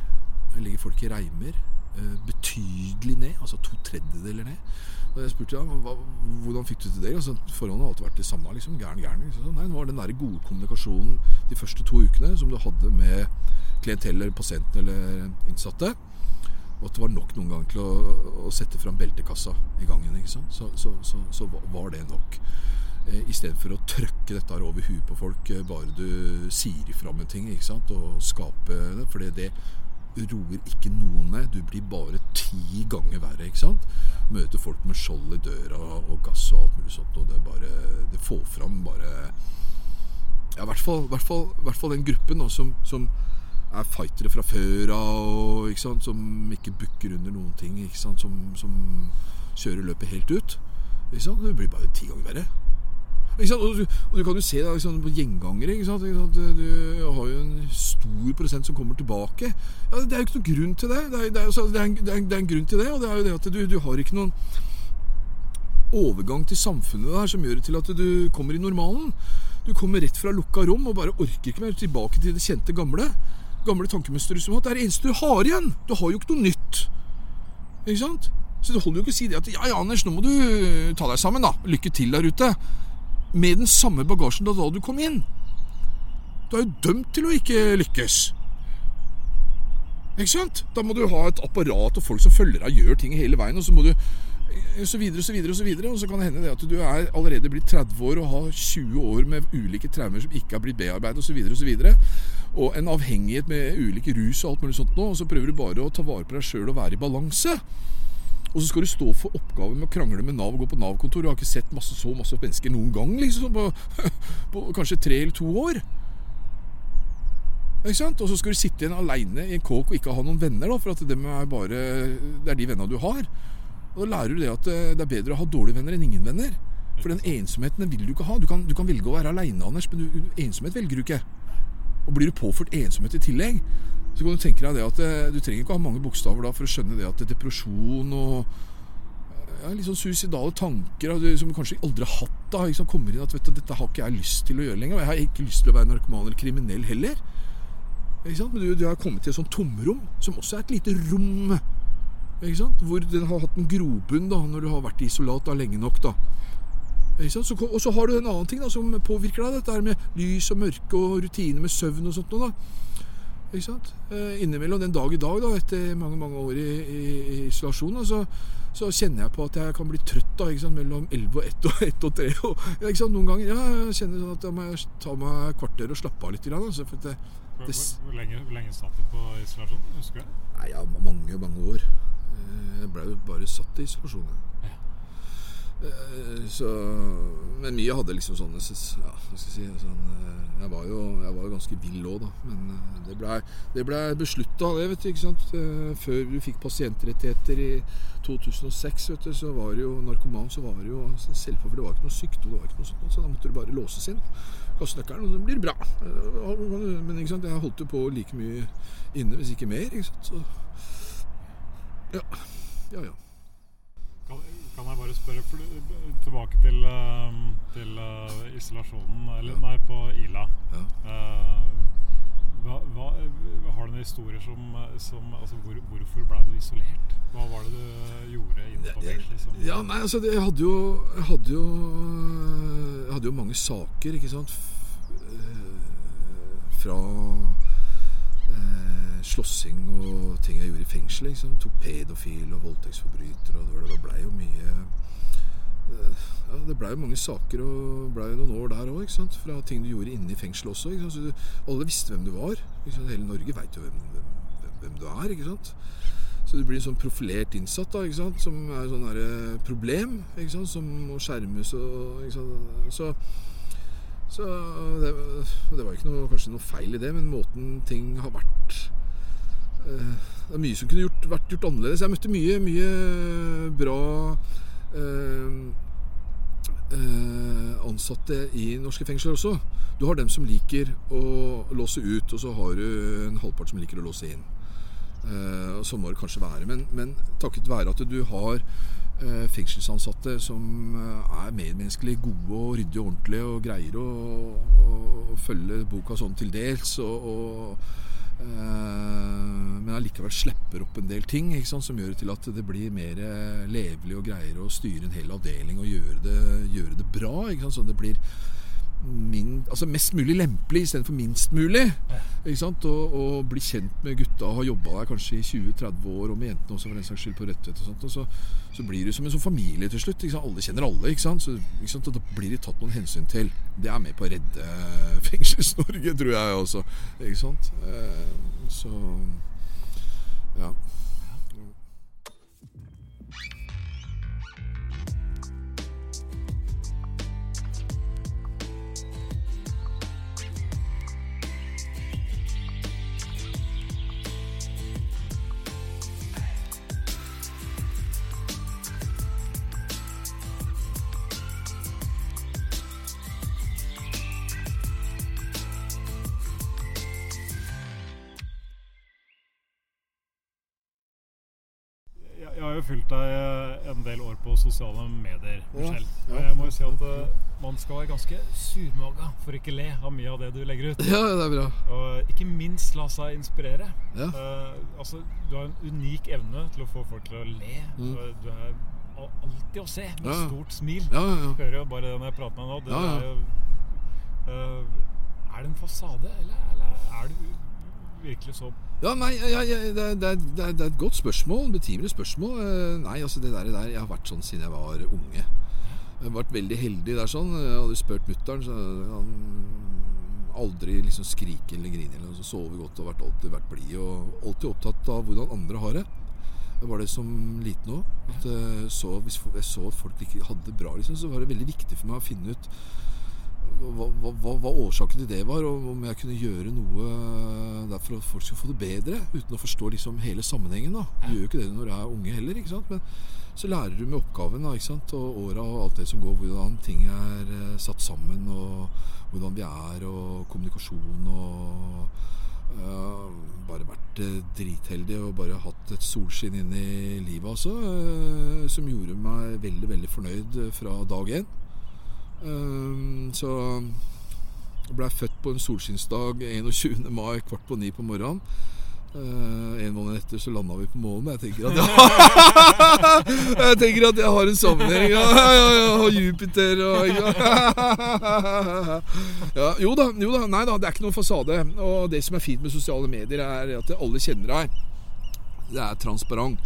Ligger folk i reimer eh, betydelig ned, altså to tredjedeler ned. Og jeg spurte hva, hvordan fikk du til det. Altså, Forholdene har alltid vært det samme. liksom, gæren, gæren, liksom. Nei, det var den der gode kommunikasjonen de første to ukene som du hadde med klientell eller pasienten eller innsatte. Og at det var nok noen ganger til å, å sette fram beltekassa i gangen. ikke sant? Så, så, så, så var det nok. Eh, Istedenfor å trøkke dette her over huet på folk, eh, bare du sier ifra om en ting ikke sant? og skape det. For det, roer ikke noen ned. Du blir bare ti ganger verre. ikke sant? Møter folk med skjold i døra og gass og alt mulig sånt. Og det bare Det får fram bare Ja, i hvert fall, hvert fall, den gruppen da, som, som er fightere fra før av, som ikke bukker under noen ting. Som, som kjører løpet helt ut. Det blir bare ti ganger verre. Og du, og, du, kan jo se det liksom, på gjengangere. Du har jo en stor prosent som kommer tilbake. Ja, det er jo ikke noen grunn til det. Det er, det er, det er, en, det er en, en, grunn til det, og det er jo det at du har ikke noen overgang til samfunnet der som gjør det til at du kommer i normalen. Du kommer rett fra lukka rom og bare orker ikke mer tilbake til det kjente gamle. Gamle tankemønsteret som at det er det eneste du har igjen. Du har jo ikke noe nytt. Ikke sant? Så det holder jo ikke å si det at ja, ja, Anders, nå må du ta deg sammen, da. Lykke til der ute med den samme bagasjen da, da du kom inn. Du er jo dømt til å ikke lykkes. Ikke sant? Da må du ha et apparat og folk som følger deg og gjør ting hele veien. Og så må du eh, så videre, så videre, og så videre. Og så kan det hende det at du er allerede blitt 30 år og har 20 år med ulike traumer som ikke har blitt bearbeidet, osv., osv. Og, og en avhengighet med ulike rus og alt mulig sånt nå. Og så prøver du bare å ta vare på deg sjøl og være i balanse. Og så skal du stå for oppgaven med å krangle med Nav og gå på Nav-kontor. Du har ikke sett masse, så masse mennesker noen gang, liksom. På, [LAUGHS] på kanskje tre eller to år. Ikke sant? Og så skal du sitte igjen aleine i en kåk og ikke ha noen venner, da, for at dem er bare, det er de vennene du har. Og Da lærer du det at eh, det er bedre å ha dårlige venner enn ingen venner. For den ensomheten vil du ikke ha. Du kan, du kan velge å være aleine, Anders, men du, ensomhet velger du ikke. Og blir du påført ensomhet i tillegg, så kan du tenke deg det at eh, du trenger ikke ha mange bokstaver da for å skjønne det at depresjon og ja, litt sånn suicidale tanker som du kanskje aldri har hatt, da, liksom, kommer inn at vet du, dette har ikke jeg lyst til å gjøre lenger. Og jeg har ikke lyst til å være narkoman eller kriminell heller. Men du, du har kommet til et sånt tomrom, som også er et lite rom. Hvor den har hatt en grobunn da, når du har vært i isolat da, lenge nok. da. Så, og så har du en annen ting da, som påvirker deg. Dette med lys og mørke og rutine med søvn og sånt. Da. Ikke sant? Eh, innimellom den dag i dag, da, etter mange mange år i, i, i isolasjon, så, så, kjenner jeg på at jeg kan bli trøtt da, ikke sant? mellom 11 og 1 og 1 og 3. Og, ikke sant? Noen ganger ja, jeg kjenner sånn at jeg må ta meg et kvarter og slappe av litt. Altså, for det, det, hvor, hvor, lenge, hvor lenge satt du på isolasjon? Husker du? Nei, ja, Mange, mange år. Jeg ble jo bare satt i isolasjon. Ja. Eh, så, men mye hadde liksom sånne ja, si sånn, eh, jeg, var jo, jeg var jo ganske vill òg, da. Men eh, det blei ble beslutta, det, vet du. ikke sant? Før du fikk pasientrettigheter i 2006, vet du, så var det jo narkoman, så var det jo selvfølgelig, for det var ikke noe sykdom, det var ikke noe sånt, så da måtte du bare låses inn. Kaste nøkkelen, og så blir det bra. Men ikke sant? jeg holdt jo på like mye inne, hvis ikke mer. ikke sant? Så ja. Ja, ja. Kan jeg bare spørre tilbake til, ehm, til uh, isolasjonen Eller ja. nei, på Ila. Ja. Uh, hva, hva, har du noen historier som, som altså, hvor, Hvorfor ble du isolert? Hva var det du gjorde inne på fengselet? Ja, nei, altså, det, jeg hadde jo Jeg hadde jo, jeg hadde jo mange saker, ikke sant, eh, fra slåssing og ting jeg gjorde i fengsel. Liksom. Tok pedofile og voldtektsforbrytere. Og det blei jo mye ja, Det blei jo mange saker og blei noen år der òg. Fra ting du gjorde inne i fengselet også. Du, alle visste hvem du var. Hele Norge veit jo hvem, hvem, hvem, du er. ikke sant? Så du blir en sånn profilert innsatt da, ikke sant? som er et sånn problem, ikke sant? som må skjermes. Og, ikke sant? Så så det, det, var ikke noe, kanskje noe feil i det, men måten ting har vært Eh, det er mye som kunne gjort, vært gjort annerledes. Jeg møtte mye, mye bra eh, eh, ansatte i norske fengsler også. Du har dem som liker å låse ut, og så har du en halvpart som liker å låse inn. Eh, og Sånn må det kanskje være. Men, men takket være at du har eh, fengselsansatte som eh, er medmenneskelig gode og ryddige og ordentlige og greier å, å, å følge boka sånn til dels. og, og Eh, men allikevel slipper opp en del ting sant, som gjør til at det blir mer levelig og greier å styre en hel avdeling og gjøre det, gjøre det bra. Sånn det blir min, altså mest mulig lempelig istedenfor minst mulig. Ikke sant? Og, og, bli kjent med gutta og ha jobba der kanskje i 20-30 år, og med jentene også for den saks skyld på Rødtvet. Og, sånt, og så, så, blir du som en sånn familie til slutt. Alle kjenner alle. ikke sant? Så, ikke sant? Og da blir det tatt noen hensyn til. Det er med på å redde [LAUGHS] Fengsels-Norge, tror jeg også. Ikke sant? Eh, så har fulgt deg eh, en del år på sosiale medier, Michelle. Ja, ja. Jeg må jo si at uh, man skal være ganske surmaga for ikke le av mye av det du legger ut. [LAUGHS] Ja, det er bra. Og ikke minst la seg inspirere. Ja. Uh, altså, du har en unik evne til å få folk til å le. Mm. Du er alltid å se med stort smil. Ja, ja, ja. Hører jo bare det når jeg prater med deg nå. Det er, jo, uh, er det en fasade, eller, eller er du virkelig så ja, nei, ja, ja, det, er, det, er, det, er, et godt spørsmål. Betimelig spørsmål. Eh, nei, altså det der, der, Jeg har vært sånn siden jeg var unge. Jeg har vært veldig heldig der sånn. Jeg hadde spurt mutter'n, så han aldri liksom skrike eller grine. Eller sover Sovet godt og vært, alltid vært blid. Og alltid opptatt av hvordan andre har det. Det var det som liten òg. Eh, hvis jeg så folk ikke hadde det bra, liksom, så var det veldig viktig for meg å finne ut hva, hva, hva, årsaken til det var, og om jeg kunne gjøre noe der for at folk skal få det bedre, uten å forstå liksom hele sammenhengen. da. Du gjør jo ikke det når du er unge heller, ikke sant? men så lærer du med oppgaven da, ikke sant? og åra og alt det som går, hvordan ting er eh, satt sammen, og hvordan vi er, og kommunikasjon og uh, Bare vært uh, dritheldig og bare hatt et solskinn inn i livet, altså, uh, som gjorde meg veldig, veldig fornøyd fra dag én. Ehm, så jeg blei født på en solskinnsdag 21. mai kvart på ni på morgenen. Uh, en måned etter så landa vi på månen. Jeg tenker at jeg, [LAUGHS] jeg tenker at jeg har en sammenheng. Ja, ja, ja, Jupiter og [LAUGHS] ja, Jo da, jo da. Nei da, det er ikke noen fasade. Og det som er fint med sosiale medier, er at alle kjenner deg. Det er transparent.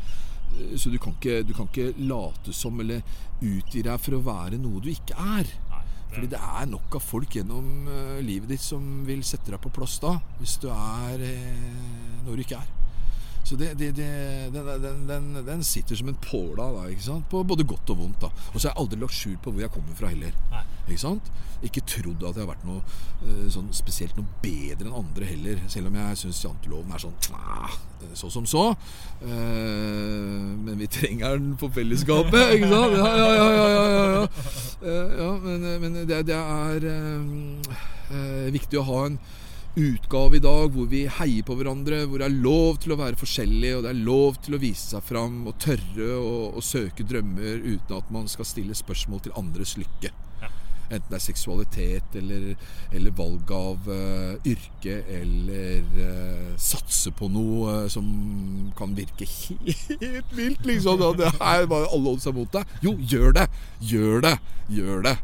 Så du kan, ikke, du kan ikke late som eller utgi deg for å være noe du ikke er. Fordi det er nok av folk gjennom uh, livet ditt som vil sette deg på plass da, hvis du er uh, noe du ikke er. Så det, det, det, den, den, den, sitter som en påla av sant? på både godt og vondt. da Og så har jeg aldri lagt skjul på hvor jeg kommer fra heller. Nei. Ikke sant? Ikke trodd at jeg har vært noe uh, sånn spesielt noe bedre enn andre heller. Selv om jeg syns janteloven er sånn så som så. Men vi trenger den for fellesskapet, ikke sant? Ja, ja, ja. ja men, men det, det, er viktig å ha en utgave i dag hvor vi heier på hverandre, hvor det er lov til å være forskjellig, og det er lov til å vise seg fram og tørre å, søke drømmer uten at man skal stille spørsmål til andres lykke. Enten det er seksualitet eller, eller valg av uh, yrke eller uh, satse på noe uh, som kan virke [LAUGHS] helt vilt, liksom. Da. Det er bare alle odds er mot deg. Jo, gjør det! Gjør det! Gjør det!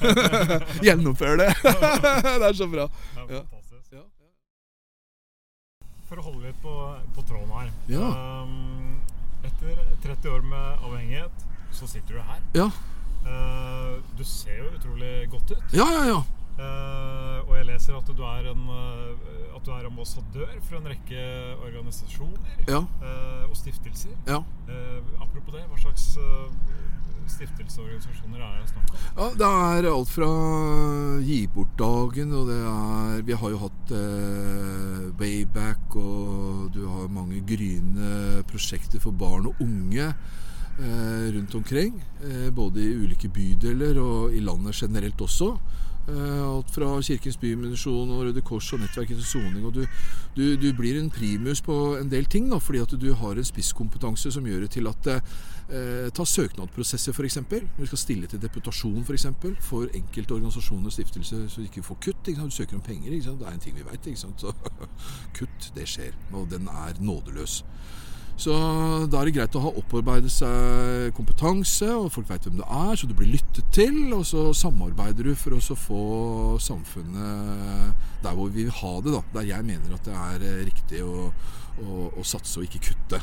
[LAUGHS] Gjennomfør det! [LAUGHS] det er så bra. Ja for å holde litt på, på tråden her. Ja. Um, etter 30 år med avhengighet, så sitter du her. Ja. Uh, du ser jo utrolig godt ut. Ja, ja, ja. Uh, og jeg leser at du er en uh, At du er ambassadør for en rekke organisasjoner ja. og stiftelser. Ja. apropos det, hva slags stiftelsesorganisasjoner er det snakk om? Ja, Det er alt fra Gi bort-dagen, og det er Vi har jo hatt Wayback, og du har mange gryende prosjekter for barn og unge rundt omkring. Eh, både i ulike bydeler og i landet generelt også. Eh, alt fra Kirkens Bymisjon og Røde Kors og Nettverket soning. Du, du, du, blir en primus på en del ting, da, fordi at du har en spisskompetanse som gjør det til at eh, Ta søknadsprosesser, f.eks. Du skal stille til deputasjon f.eks. For, eksempel, for enkelte organisasjoner og stiftelser så du ikke får kutt. Ikke? Du søker om penger. Det er en ting vi veit. [LAUGHS] kutt, det skjer. Og den er nådeløs. Så da er det greit å ha opparbeidet seg kompetanse, og folk veit hvem det er, så du blir lyttet til. Og så samarbeider du for å få samfunnet der hvor vi vil ha det. da, Der jeg mener at det er eh, riktig å, å, å satse og ikke kutte.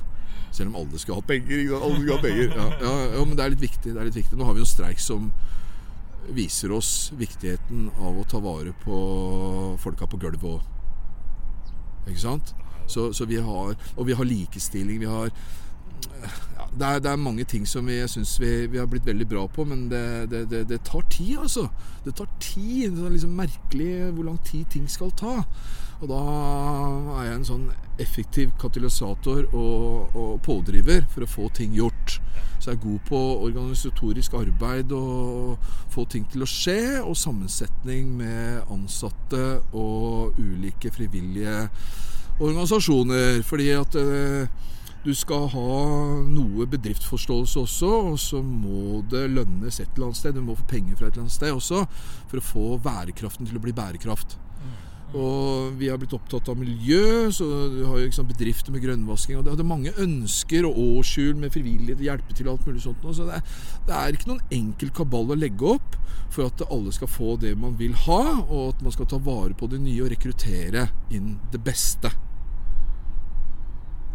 Selv om alle skal ha penger. Alle skal ha penger. Ja, ja, ja, men det er litt viktig. det er litt viktig. Nå har vi jo streik som viser oss viktigheten av å ta vare på folka på gulvet òg. Ikke sant? Så, så, vi har Og vi har likestilling. Vi har ja, det, er, det, er, mange ting som vi, jeg syns vi, vi, har blitt veldig bra på, men det, det, det tar tid, altså. Det tar tid. Det er liksom merkelig hvor lang tid ting skal ta. Og da er jeg en sånn effektiv katalysator og, og pådriver for å få ting gjort. Så jeg er god på organisatorisk arbeid og få ting til å skje, og sammensetning med ansatte og ulike frivillige organisasjoner. Fordi at eh, Du skal ha noe bedriftsforståelse også, og så må det lønnes et eller annet sted. Du må få penger fra et eller annet sted også for å få værekraften til å bli bærekraft. Og vi har blitt opptatt av miljø, så du har jo liksom bedrifter med grønnvasking. Og det er mange ønsker og årshjul med frivillighet og hjelpe til og alt mulig sånt. Så det er, det er ikke noen enkel kabal å legge opp for at alle skal få det man vil ha, og at man skal ta vare på det nye og rekruttere inn det beste.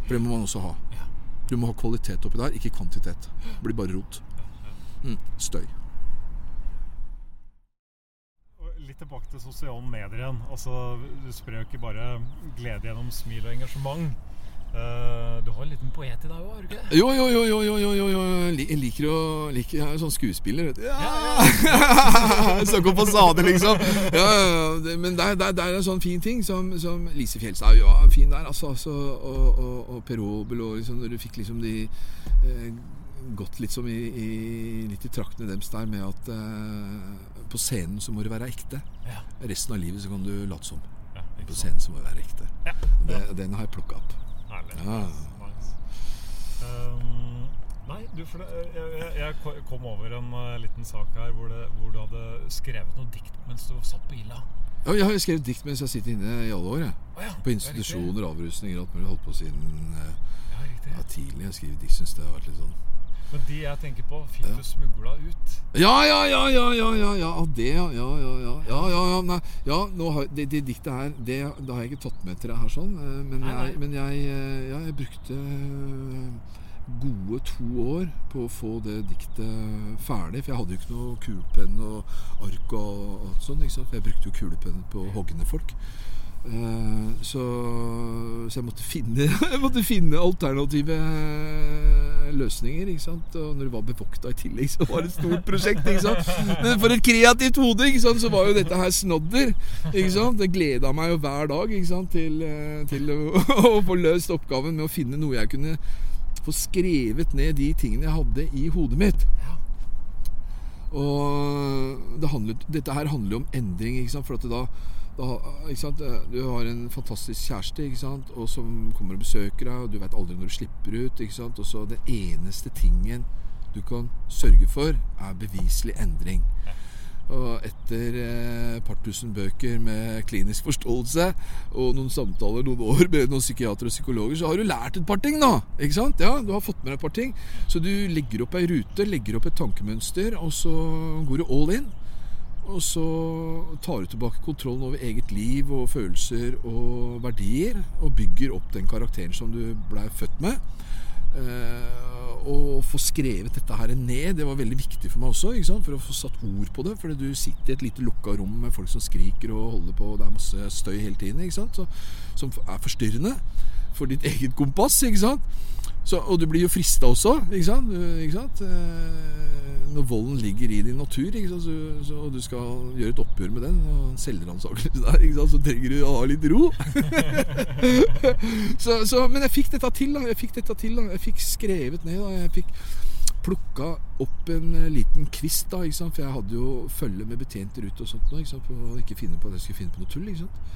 For det må man også ha. Du må ha kvalitet oppi der, ikke kvantitet. Det blir bare rot. Mm, støy. Litt tilbake til sosiale medier igjen. Altså, du sprer jo ikke bare glede gjennom smil og engasjement. Uh, du har en liten poet i deg òg, har du ikke det? Jo, jo, jo. jo, jo, jo, jo. Jeg liker å liker, Jeg er sånn skuespiller, vet du. Ja, [LAUGHS] Snakke om fasade, liksom. Ja, ja, men det, det, det er en sånn fin ting som, som Lise Fjelstad ja, fin der. Altså, altså, og, og, og Per Obel, og liksom, når du fikk liksom de eh, Gått litt, som i, i, litt i traktene deres der med at eh, på scenen så må du være ekte. Resten av livet så kan du late som. på scenen så må du være ekte. Det, den har jeg plukka opp. Herlig. Ja. Nice. Um, nei, du, for det, jeg, jeg, kom over en uh, liten sak her hvor, det, hvor, du hadde skrevet noe dikt mens du satt på Ila. Ja, jeg har skrevet dikt mens jeg sitter inne i alle år. Jeg. Oh, ja. På institusjoner, avrusninger, alt mulig. Holdt på siden uh, ja, tidlig. Jeg skriver dikt, syns det har vært litt sånn men de jeg tenker på, fikk du smugla ut? Ja, ja, ja, ja, ja, ja, ja. Det, ja, ja, ja. ja, ja, ja, nei, ja nå har, det, det diktet her det, det, har jeg ikke tatt med til deg her sånn. Eh, men, nei, jeg, men jeg, eh, ja, jeg brukte eh, gode to år på å få det diktet ferdig. For jeg hadde jo ikke noe kulepenn og ark og alt sånt. For jeg brukte jo kulepenn på hoggende folk. Eh, så, så, jeg måtte finne, [LAUGHS] jeg måtte finne alternative eh, løsninger. ikke sant? Og når det var bevokta i tillegg, så var det et stort prosjekt. ikke sant? Men for et kreativt hode ikke sant? så var jo dette her snodder. ikke sant? Det gleda meg jo hver dag ikke sant? til, eh, til å, [LAUGHS] å, få løst oppgaven med å finne noe jeg kunne få skrevet ned de tingene jeg hadde i hodet mitt. Og det handlet, dette her handler jo om endring. ikke sant? For at det da da, du har en fantastisk kjæreste og som kommer og besøker deg, og du vet aldri når du slipper ut. Og så Den eneste tingen du kan sørge for, er beviselig endring. Og etter et eh, par tusen bøker med klinisk forståelse og noen samtaler noen år med noen psykiatere og psykologer, så har du lært et par ting, da. Ikke sant? Ja, Du har fått med deg et par ting. Så du legger opp ei rute, legger opp et tankemønster, og så går du all in. Og så tar du tilbake kontrollen over eget liv og følelser og verdier. Og bygger opp den karakteren som du blei født med. Eh, og få skrevet dette her ned, det var veldig viktig for meg også. For å få satt ord på det. Fordi du sitter i et lite lukka rom med folk som skriker og holder på. Og det er masse støy hele tiden. Så, som er forstyrrende for ditt [LAUGHS] eget kompass. ikke sant? Så, og du blir jo frista også, ikke sant? Ikke sant? Eh, når volden ligger i din natur, så, så, og du skal gjøre et oppgjør med den, og selvransakelse [LAUGHS] der, så trenger du å ha litt ro. [LAUGHS] så, men jeg fikk dette til. da Jeg fikk dette til da Jeg fikk skrevet ned. da Jeg fikk plukka opp en eh, liten kvist, da ikke sant? for jeg hadde jo følge med betjenter ut og sånt nå, for å ikke finne på at jeg skulle finne på noe tull. ikke sant?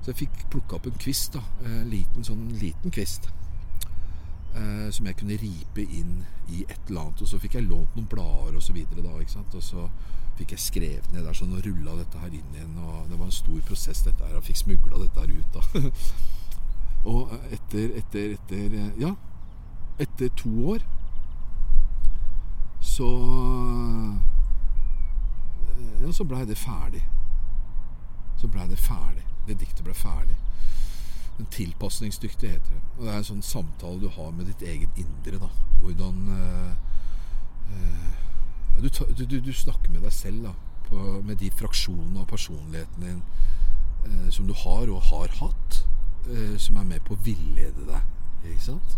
Så jeg fikk plukka opp en kvist. da En liten sånn liten kvist eh, som jeg kunne ripe inn i et eller annet. Og så fikk jeg lånt noen blader videre da. ikke? Og så fikk jeg skrevet ned der sånn og rulla dette her inn igjen. Og det var en stor prosess, dette her. Og fikk smugla dette her ut, da. [LAUGHS] og etter, etter, etter Ja, etter to år så Ja, så blei det ferdig. Så blei det ferdig. Det diktet ble ferdig. En tilpasningsdyktig heter det. Og det er en sånn samtale du har med ditt eget indre. da Hvordan uh, uh, du, du, du, snakker med deg selv da på, med de fraksjonene av personligheten din uh, som du har og har hatt, som er med på å villede deg. Ikke sant?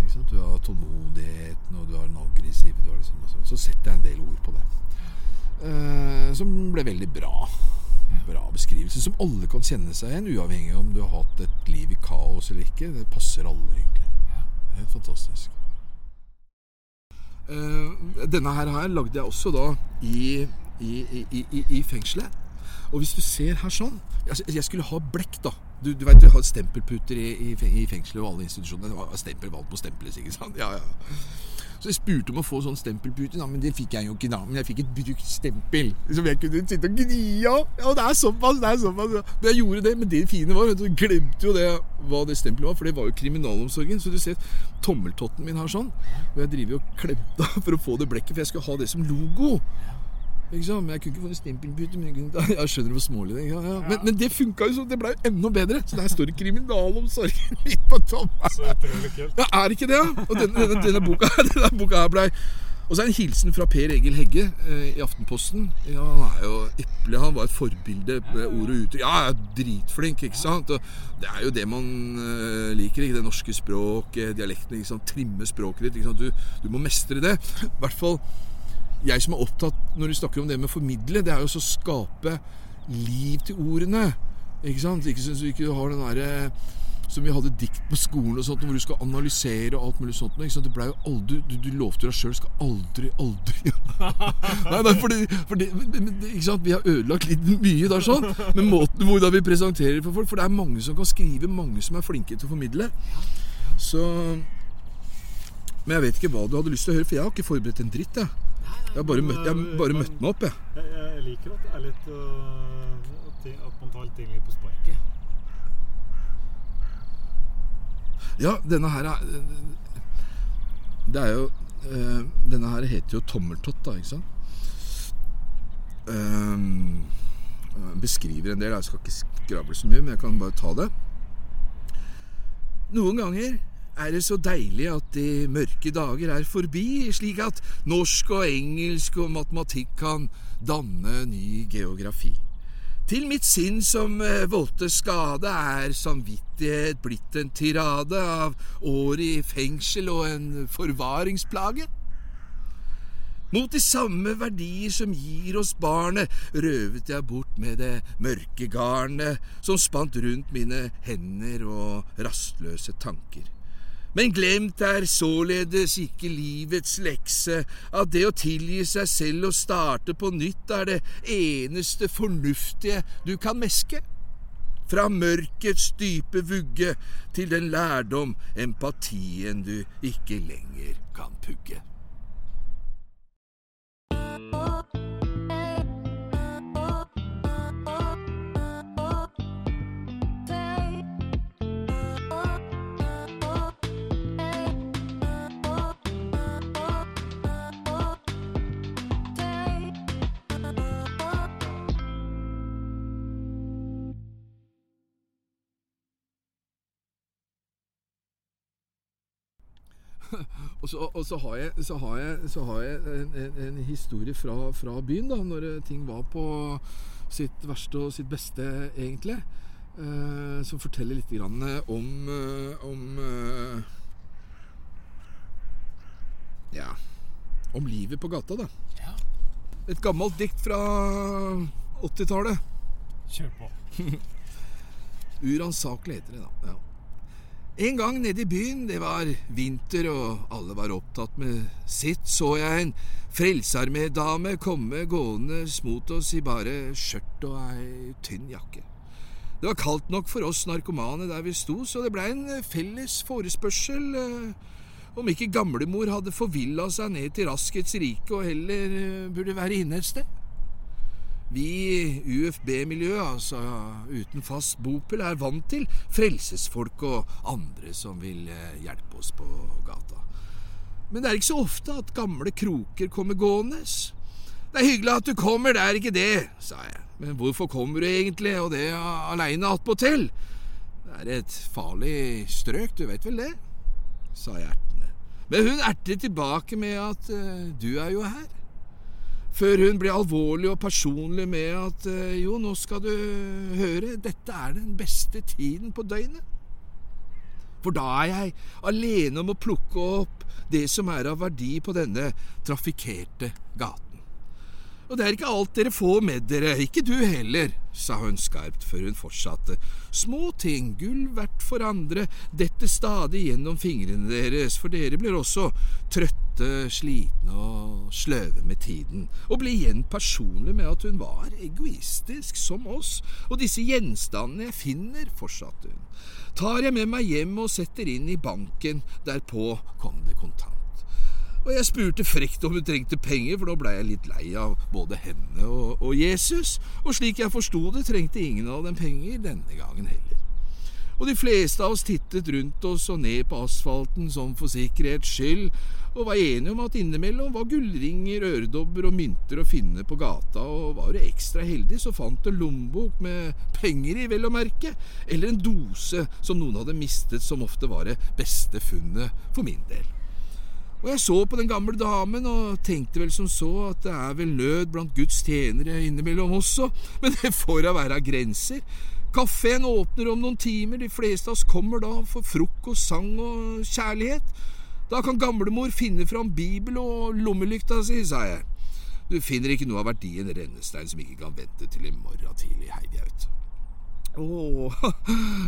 Ikke sant? Du har tålmodigheten, og du har den aggressive liksom, Så setter jeg en del ord på det. som ble veldig bra bra beskrivelse som alle kan kjenne seg igjen, uavhengig av om du har hatt et liv i kaos eller ikke. Det passer alle, egentlig. Helt fantastisk. Uh, denne her, her lagde jeg også da i, i, i, i fengselet. Og hvis du ser her sånn altså, Jeg skulle ha blekk, da. Du, du vet, du har stempelputer i, fengselet og alle institusjoner. Stempel valgt på stempelet, ikke sant? Ja, ja. Så jeg spurte om å få sånn stempelpute, da, men det fikk jeg jo ikke da. Men jeg fikk et brukt stempel som jeg kunne sitte og gni av. Ja, det er såpass, det er såpass. Men jeg gjorde det. Men det fine var at du glemte jo det, hva det stempelet var, for det var jo kriminalomsorgen. Så du ser tommeltotten min her sånn. Og jeg driver og klemte for å få det blekket, for jeg skulle ha det som logo. Ikke sant? Men Jeg kunne ikke få en stempelpute. Men jeg, kunne, [LAUGHS] jeg skjønner hvor smålig det. Ja, ja. Men, men det funka jo sånn. det ble jo enda bedre. Så der står det 'Kriminalomsorgen' [LAUGHS] midt på toppen. Så utrolig kult. Ja, er ikke det? ja? Og denne, denne, denne, boka, [LAUGHS] denne boka her blei Og så er det en hilsen fra Per Egil Hegge eh, i Aftenposten. Ja, han er jo eple. Han var et forbilde med ord og uttrykk. Ja, er dritflink, ikke sant? Og det er jo det man eh, liker. ikke Det norske språk, eh, dialekten. ikke sant? Trimme språket ditt. ikke sant? Du, du må mestre det. I hvert fall jeg som er opptatt når du snakker om det med å formidle, det er jo å skape liv til ordene. Ikke sant? Ikke så du ikke har den derre som vi hadde dikt på skolen og sånt, hvor du skal analysere og alt mulig sånt. Ikke sant? Det ble jo aldri, du, du lovte deg sjøl skal aldri, aldri [LAUGHS] Nei, nei, for det, ikke sant? Vi har ødelagt litt mye der, sånn. med måten hvordan vi presenterer for folk For det er mange som kan skrive, mange som er flinke til å formidle. Så Men jeg vet ikke hva du hadde lyst til å høre, for jeg har ikke forberedt en dritt. jeg jeg har bare, møtt, jeg har bare møtt meg opp, jeg. Jeg, jeg liker at det er litt uh, At man tar ting litt på sparket. Ja, denne her er Det er jo uh, Denne her heter jo Tommeltott, da, ikke sant? Um, beskriver en del. Jeg skal ikke skravle så mye, men jeg kan bare ta det. Noen ganger er det så deilig at de mørke dager er forbi, slik at norsk og engelsk og matematikk kan danne ny geografi. Til mitt sinn som voldte skade er samvittighet blitt en tirade av år i fengsel og en forvaringsplage. Mot de samme verdier som gir oss barnet, røvet jeg bort med det mørke garnet som spant rundt mine hender og rastløse tanker. Men glemt er således ikke livets lekse, at det å tilgi seg selv og starte på nytt er det eneste fornuftige du kan meske. Fra mørkets dype vugge til den lærdom, empatien du ikke lenger kan pugge. [LAUGHS] Og så, og så, har jeg, så, har jeg, så har jeg en, en, historie fra, fra, byen, da, når ting var på sitt verste og sitt beste, egentlig. Eh, som forteller litt grann om, om Ja Om livet på gata, da. Ja. Et gammelt dikt fra 80-tallet. Kjør på. [LAUGHS] Uransakelig heter det, da. Ja. En gang nede i byen, det var vinter og alle var opptatt med sitt, så jeg en frelsesarmé-dame komme gående mot oss i bare skjørt og ei tynn jakke. Det var kaldt nok for oss narkomane der vi sto, så det blei en felles forespørsel om ikke gamlemor hadde forvilla seg ned til Raskets rike og heller burde være inne et sted. Vi i UFB-miljøet, altså uten fast bopel, er vant til frelsesfolk og andre som vil hjelpe oss på gata. Men det er ikke så ofte at gamle kroker kommer gående. Det er hyggelig at du kommer, det er ikke det, sa jeg. Men hvorfor kommer du egentlig, og det aleine attpåtil? Det er et farlig strøk, du vet vel det? sa jeg ertende. Men hun ertet tilbake med at uh, du er jo her før hun ble alvorlig og personlig med at jo, nå skal du høre, dette er den beste tiden på døgnet. For da er jeg alene om å plukke opp det som er av verdi på denne trafikkerte gaten. Og det er ikke alt dere får med dere, ikke du heller, sa hun skarpt før hun fortsatte. Små ting, gull verdt for andre, detter stadig gjennom fingrene deres, for dere blir også trøtte, slitne og sløve med tiden, og ble igjen personlig med at hun var egoistisk som oss, og disse gjenstandene jeg finner, fortsatte hun, tar jeg med meg hjem og setter inn i banken, derpå kom det kontant. Og jeg spurte frekt om hun trengte penger, for da blei jeg litt lei av både henne og, og Jesus, og slik jeg forsto det, trengte ingen av dem penger denne gangen heller. Og de fleste av oss tittet rundt oss og ned på asfalten som for sikkerhets skyld, og var enige om at innimellom var gullringer, øredobber og mynter å finne på gata, og var du ekstra heldig, så fant du lommebok med penger i, vel å merke, eller en dose som noen hadde mistet, som ofte var det beste funnet for min del. Og jeg så på den gamle damen og tenkte vel som så at det er vel nød blant Guds tjenere innimellom også, [LAUGHS] men det får da være grenser. Kafeen åpner om noen timer, de fleste av oss kommer da for frokost, sang og kjærlighet. Da kan gamlemor finne fram Bibel og lommelykta si, sa jeg. Du finner ikke noe av verdien rennestein som ikke kan vente til i morgen tidlig, heiv jeg ut. Å,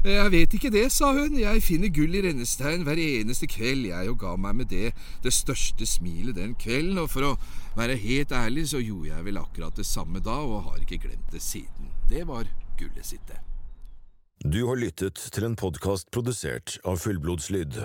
jeg vet ikke det, sa hun, jeg finner gull i rennestein hver eneste kveld, jeg, og ga meg med det det største smilet den kvelden, og for å være helt ærlig så gjorde jeg vel akkurat det samme da, og har ikke glemt det siden. Det var gullet sitt, det. Du har lyttet til en podkast produsert av Fullblodslyd.